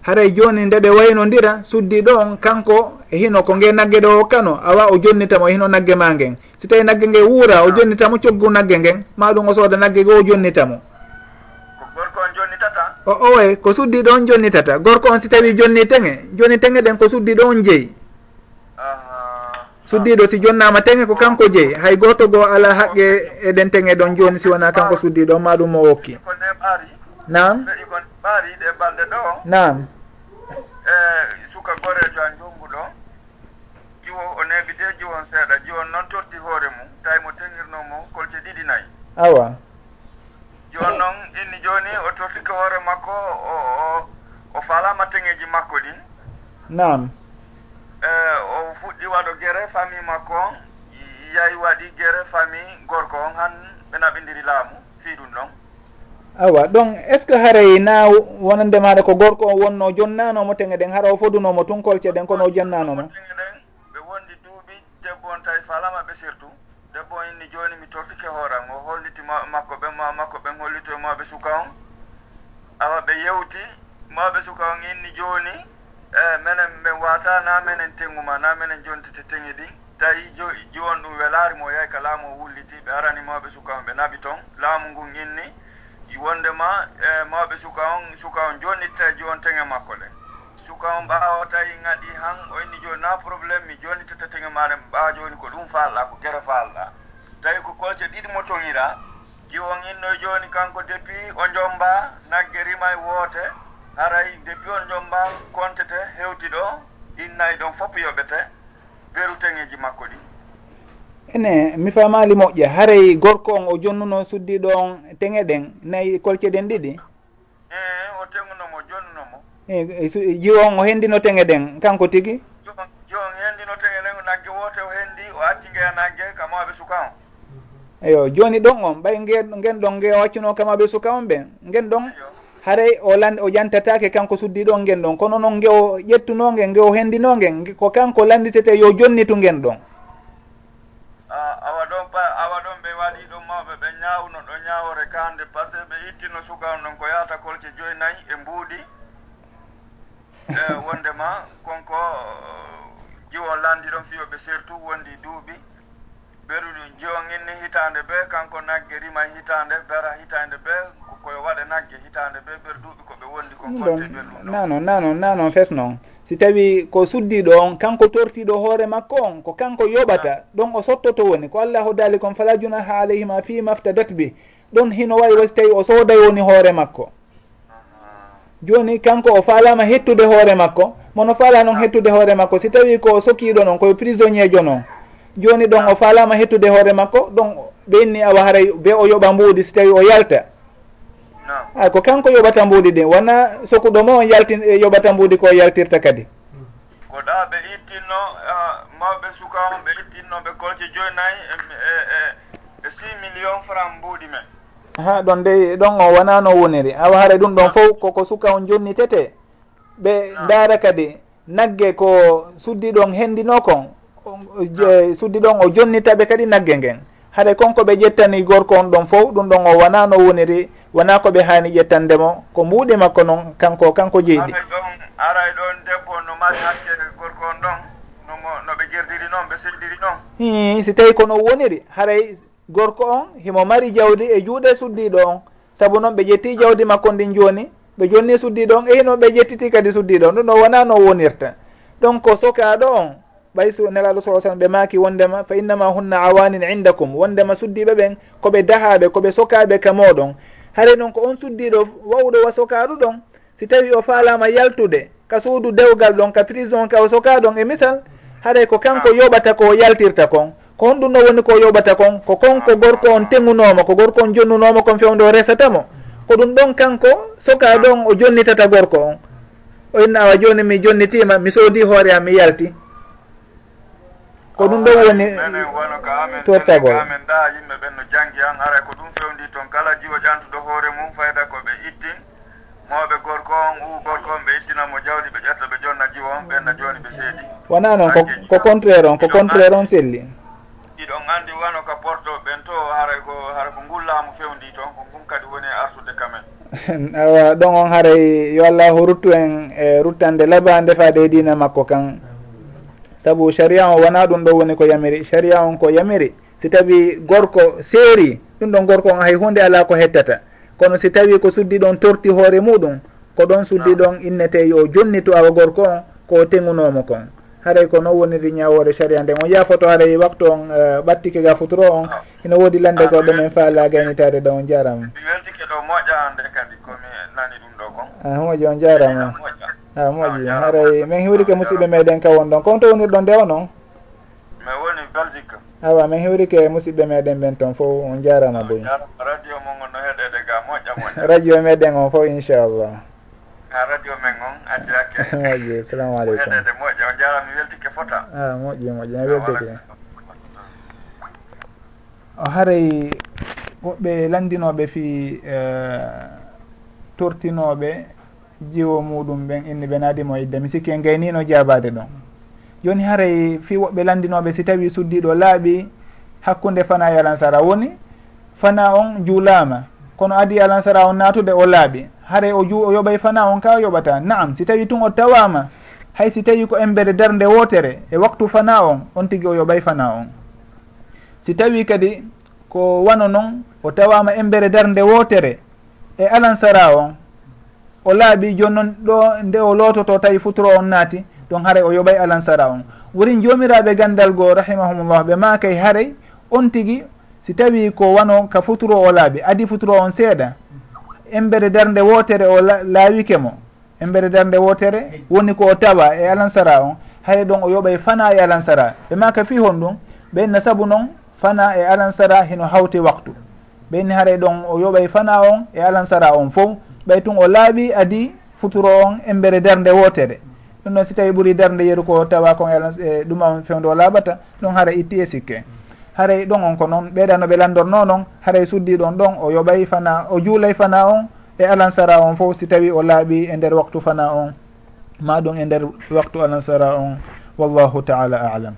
haray joni nde ɓe waynodira suddi on kanko e hino ko nge nagge ɗo hokkano awa o jonnitamo e hino nagge ma ngen. Si tawi nagge nge wuura o ah. jonnitamo coggu nagge ngen maɗum o sooda nagge go o jonnitamo. Gorko on jonnitata? O owe ko suddi ɗo on jonnitata. Gorko on si tawi jonni teŋe joni teŋe ɗen ko suddi ah. ɗo on jeeyi suddiɗo si jonnama teŋe ko kanko jeeyi hay goto goo ala haqqe eɗen teŋe ɗon joni si wona kanko suddiɗo on maɗum o wokki nam ɓaari ɗe balɗe ɗo nam e suka gorejo an jonnguɗo jiwo o neebide jiwon seeɗa jiwon noon torti hoore mum. Tawi mo teŋirnomo kolce ɗiɗi nayyi. Awa. Jiwon noon inni joni o tortike hoore makko o o o falama teŋeji makko ɗi nam e o fuɗɗi waɗo gere famille makko yayi waɗi gere famille gorko on han ɓe naɓidiri laamu fii ɗum ɗon. awa donc est ce que haray na wonande maɗa ko gorko o wonno jonnanomo teŋe ɗen hara o fodunomo tun kolce ɗen kono o jannanomo teŋe ɗen ɓe wondi duuɓi debbo on tawi falama ɓe surtout debbo on inni joni mi tortike hooran o holliti makko ɓen ma makko ɓen hollito e mawɓe suka on. Awa ɓe yewti mawɓe suka on inni joni e minen ɓen wata na minen tenguma na minen jontite teŋi ɗin tawi jo joni ɗum welari mo yahi ka laamu o wulliti ɓe arani mawɓe suka on ɓe naɓi toon laamu ngun inni wondema e, mawɓe suka on suka on jonnitta e joni teŋe makko le suka on ɓaawa tawi ŋaɗi han o inni joni na probléme mi jonnitata tege maɗa mi ɓaawa joni ko ɗum falɗa ko gere falɗa tawi ko kolce ɗiɗi mo toŋira jiwon innoy joni kanko depuis o jomba nagge rima e woote haray depuis on jomba kontete hewti ɗo innayi ɗon fof yoɓete beru teŋeji makko ɗi. ene mi famali moƴƴa haray gorko on o jonnuno suddiɗo on teŋe ɗen nayyi kolce ɗen ɗiɗi eh, eh, e o teŋunomo jonnunomo e jiwo on o hendino teŋe ɗen kanko tigi? Jiwo on hendino teŋe ɗen nagge woote o hendi o acci ngeya nagge kamaɓe suka on. Eyo joni ɗon on. Ɓay gen ɗon ge o accuno kamaɓe suka on ɓen. Gen ɗon haray o lan o jantatake kanko suddiɗo on ngen ɗon kono noon ge o ƴettunogen ge o hendinongen ko kanko landitete yo jonnitu gen ɗon. ittinno sukan noon ko yahata kolce joyi nayi e mbuuɗi. E wondema konko uh, jiwo landi ɗon fiyoɓe surtout wondi duuɓi. Ɓeruɗu jiwo ginni hitande ɓe kanko nagge rima hitande bera hitande ɓe koye waɗa nagge hitande ɓe ɓer duuɓi koɓe wondi ko konte ɓelɗum nano nano nano fes noon si tawi ko suddiɗo on kanko tortiɗo hoore makko on ko kanko yoɓata ah. ɗon o sottoto woni. Ko allahu daali kon fala junaha alayhima fi maftadat bi. ɗon hino wawi wasi tawi o sooday woni hoore makko. Joni kanko o falama hettude hoore makko. Mono faala noon hettude hoore makko. Si tawi ko sokiɗo noon koye prisonnier jo noon joni ɗon o falama hettude hoore makko ɗon ɓe inni awa haray be o yoɓa mbuudi si tawi o yalta. A ko kanko yoɓata mbuudi ɗin wona sokuɗo mo on yalti e yoɓata mbuudi ko yaltirta kadi. Ko ɗa ɓe ittinno mawɓe suka on ɓe ittinno ɓe kolce joyinayi e, e, e six million franc mbuuɗi men. ha ɗon dey ɗon o wonano woniri. Awa hare ɗum ɗon fof koko suka on jonnitete ɓe ndaara kadi nagge ko suddi ɗon hendino kon suddi ɗon o jonnitaɓe kadi nagge ngen. Haɗa konko ɓe ƴettani gorko on ɗon fof ɗum ɗon o wona no woniri wona ko ɓe haani ƴettandemo ko mbuuɗi makko noon kanko kanko jeydi aray ɗon debbo no mari hakke gorko on ɗon nomo no ɓe noon ɓe seddiri noon i si tawi kono woniri haray gorko on himo mari jawdi e juuɗe suddiɗo on. Saabu noon ɓe ƴetti jawdi makko ndin joni ɓe jonni suddiɗo on. E hino ɓe ƴettiti kadi suddiɗo on. Ɗum ɗo wona no wonirta donc sokaɗo on ɓay su nelaɗo sa sallam ɓe maaki wondema fa innama hunna awanin indakum. Wondema suddiɓe ɓen koɓe dahaɓe koɓe sokaɓe ka moɗon haray noon ko on suddiɗo wawɗo wa sokaɗo ɗon si tawi o faalama yaltude ka suudu dewgal ɗon ka prison ka o sokaɗon e misal haɗay ko kanko ah. yoɓata ko yaltirta kon. ko on ɗum no woni ko yoɓata kon ko konko gorko on tegunomo ko gorko on jonnunoma kon fewde o resatamo ko ɗum ɗon kanko soka ah. ɗon o jonnitata gorko on. O inna awa joni mi jonnitima mi soodi hoore am mi yalti. Ko ɗum ɗon woni ah, tortagol amen ɗa yimɓe ɓen no jangi an ara ko ɗum fewndi toon kala jiwo ƴantuɗo hoore mum fayda ko ɓe itti mawɓe gorko on u gorko on ɓe ittinamo jawdi ɓe ƴetta ɓe jonna jiwo on ɓenna joni ɓe seedi. Wona noon ko contraire on ko contraire on selli. ɗiɗon anndi wano ka porto ɓen to haray ko hara ko ngullaamu fewndi toon ko ngun kadi woni artude kamen. Awa ɗon on haray yo allahu ruttu en e ruttande laba ndefade e diina makko kan. Saabu sharia o wona ɗum ɗo woni ko yamiri sharia on ko yamiri. Si tawi gorko seeri ɗum ɗon gorko on hay hunde ala ko hettata. Kono si tawi ko suddi ɗon torti hoore muɗum ko ɗon suddi ɗon innete yo jonni to awa gorko on ko tengunomo kon. haray ko noon woniri ñawore saria nden. On yafoto haray waktu on e, ɓattike ga futuro on ah. ina woodi lande ah. goɗɗo men faala gaynitade ɗo on jarama weltike ɗo moƴƴa nde kadi komi nani ɗum ɗo kon. A moƴƴi on jarama eh, a moƴƴi haray min hiwrike musidɓe meɗen ka won ɗon kon to wonirɗon nde o noon mi woni belgique. Awa min hiwrike musidɓe meɗen ɓen toon fof on jarama boy. radio mo no heɗede ga moƴƴa moƴƴa. Radio meɗen on fof inchallah. ha radio men on addiyake moƴƴi salamu aleykum. Heɗede moƴƴi on jarama mi weltike fota. A moƴƴi moƴƴi mi ah, weltike. O haray woɓɓe landinoɓe fi eh, tortinoɓe jiwo muɗum ɓen inni ɓe naadimo idde mi sikki en gaynino jabade ɗon. Joni haray fi woɓɓe landinoɓe si tawi suddiɗo laaɓi hakkude fana yalan sara woni fana on juulama kono adi alansara on natuɓe o laaɓi. Haray o ju o yoɓay fana on ka yoɓata. Naam si tawi tun o tawama hay si tawi ko embere darde wotere e waktu fana on on tigui o yoɓay fana on. Si tawi kadi ko wano noon o tawama embere darde wotere e alansara on o laaɓi joni noon ɗo nde o loototo tawi futuro on naati ɗon haray o yoɓay alansara on. Worin jomiraɓe gandal goo rahimahumullah ɓe makay haray on tigui si tawi ko wano ka futuro o laaɓi adi futuro on seeɗa. Embere darde wotere o laawike mo. Embere darde wotere woni ko o tawa e alansara on. Hay ɗon o yoɓay fana e alansara. Ɓe maka fi hon ɗum ɓenna saabu noon fana e alansara heno hawti waktu. Ɓenni haray ɗon o yoɓay fana on e alansara on fof. Ɓay tun o laaɓi adi futuro on embere darde wotere. Ɗum noon si tawi ɓuuri darde yeru ko tawa kon e, e ɗuma on fewde o laaɓata ɗon hara itti e sikke. haray ɗon on ko noon ɓeeɗano ɓe landorno noon haray suddi ɗon ɗon o yoɓay fana o juulay fana on e alansara on fof si tawi o laaɓi e nder waktu fana on. Ma ɗum e nder waktu alansara on wallahu taala alam.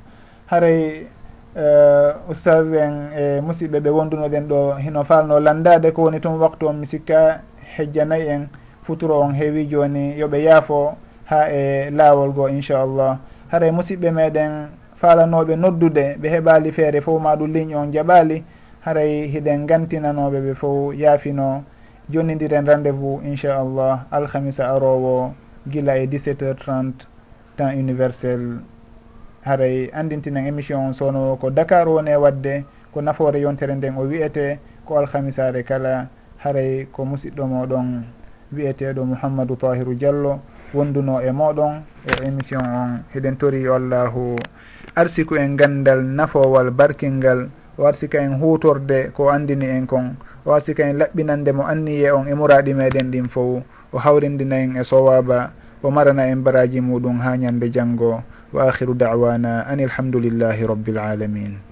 Haray eh, uh, oustage en e musidɓe ɓe wondunoɗen ɗo hino falno landade ko woni tun waktu on mi sikka hejjanayi en futuro on heewi joni yooɓe yaafo ha e laawol goo inchallah. Haray musidɓe meɗen falanoɓe noddude ɓe heɓali feere fof ma ɗum ligne on jaɓali haray hiɗen gantinanoɓe ɓe fof yaafino. Jonnidiren rendez vous inchallah alhamisa arowo gila e 17 heures 30 temps universel. Haray andintinen émission on sowno ko dakar woni e wadde ko nafoore yontere nden o wiyete ko alhamisare kala. Haray ko musidɗo moɗon wiyeteɗo mouhammadou tahiru diallo wonduno e moɗon e émission on. Heɗen tori allahu arsiku en gandal nafowal barkingal o arsika en hutorde ko andini en kon o arsika en laɓɓinande mo anniye on e muraɗi meɗen ɗin fof o hawrindina en e sowaba o marana en baraji muɗum ha ñande janggo wa akhiru dawana an ilhamdulillahi rabbil alamin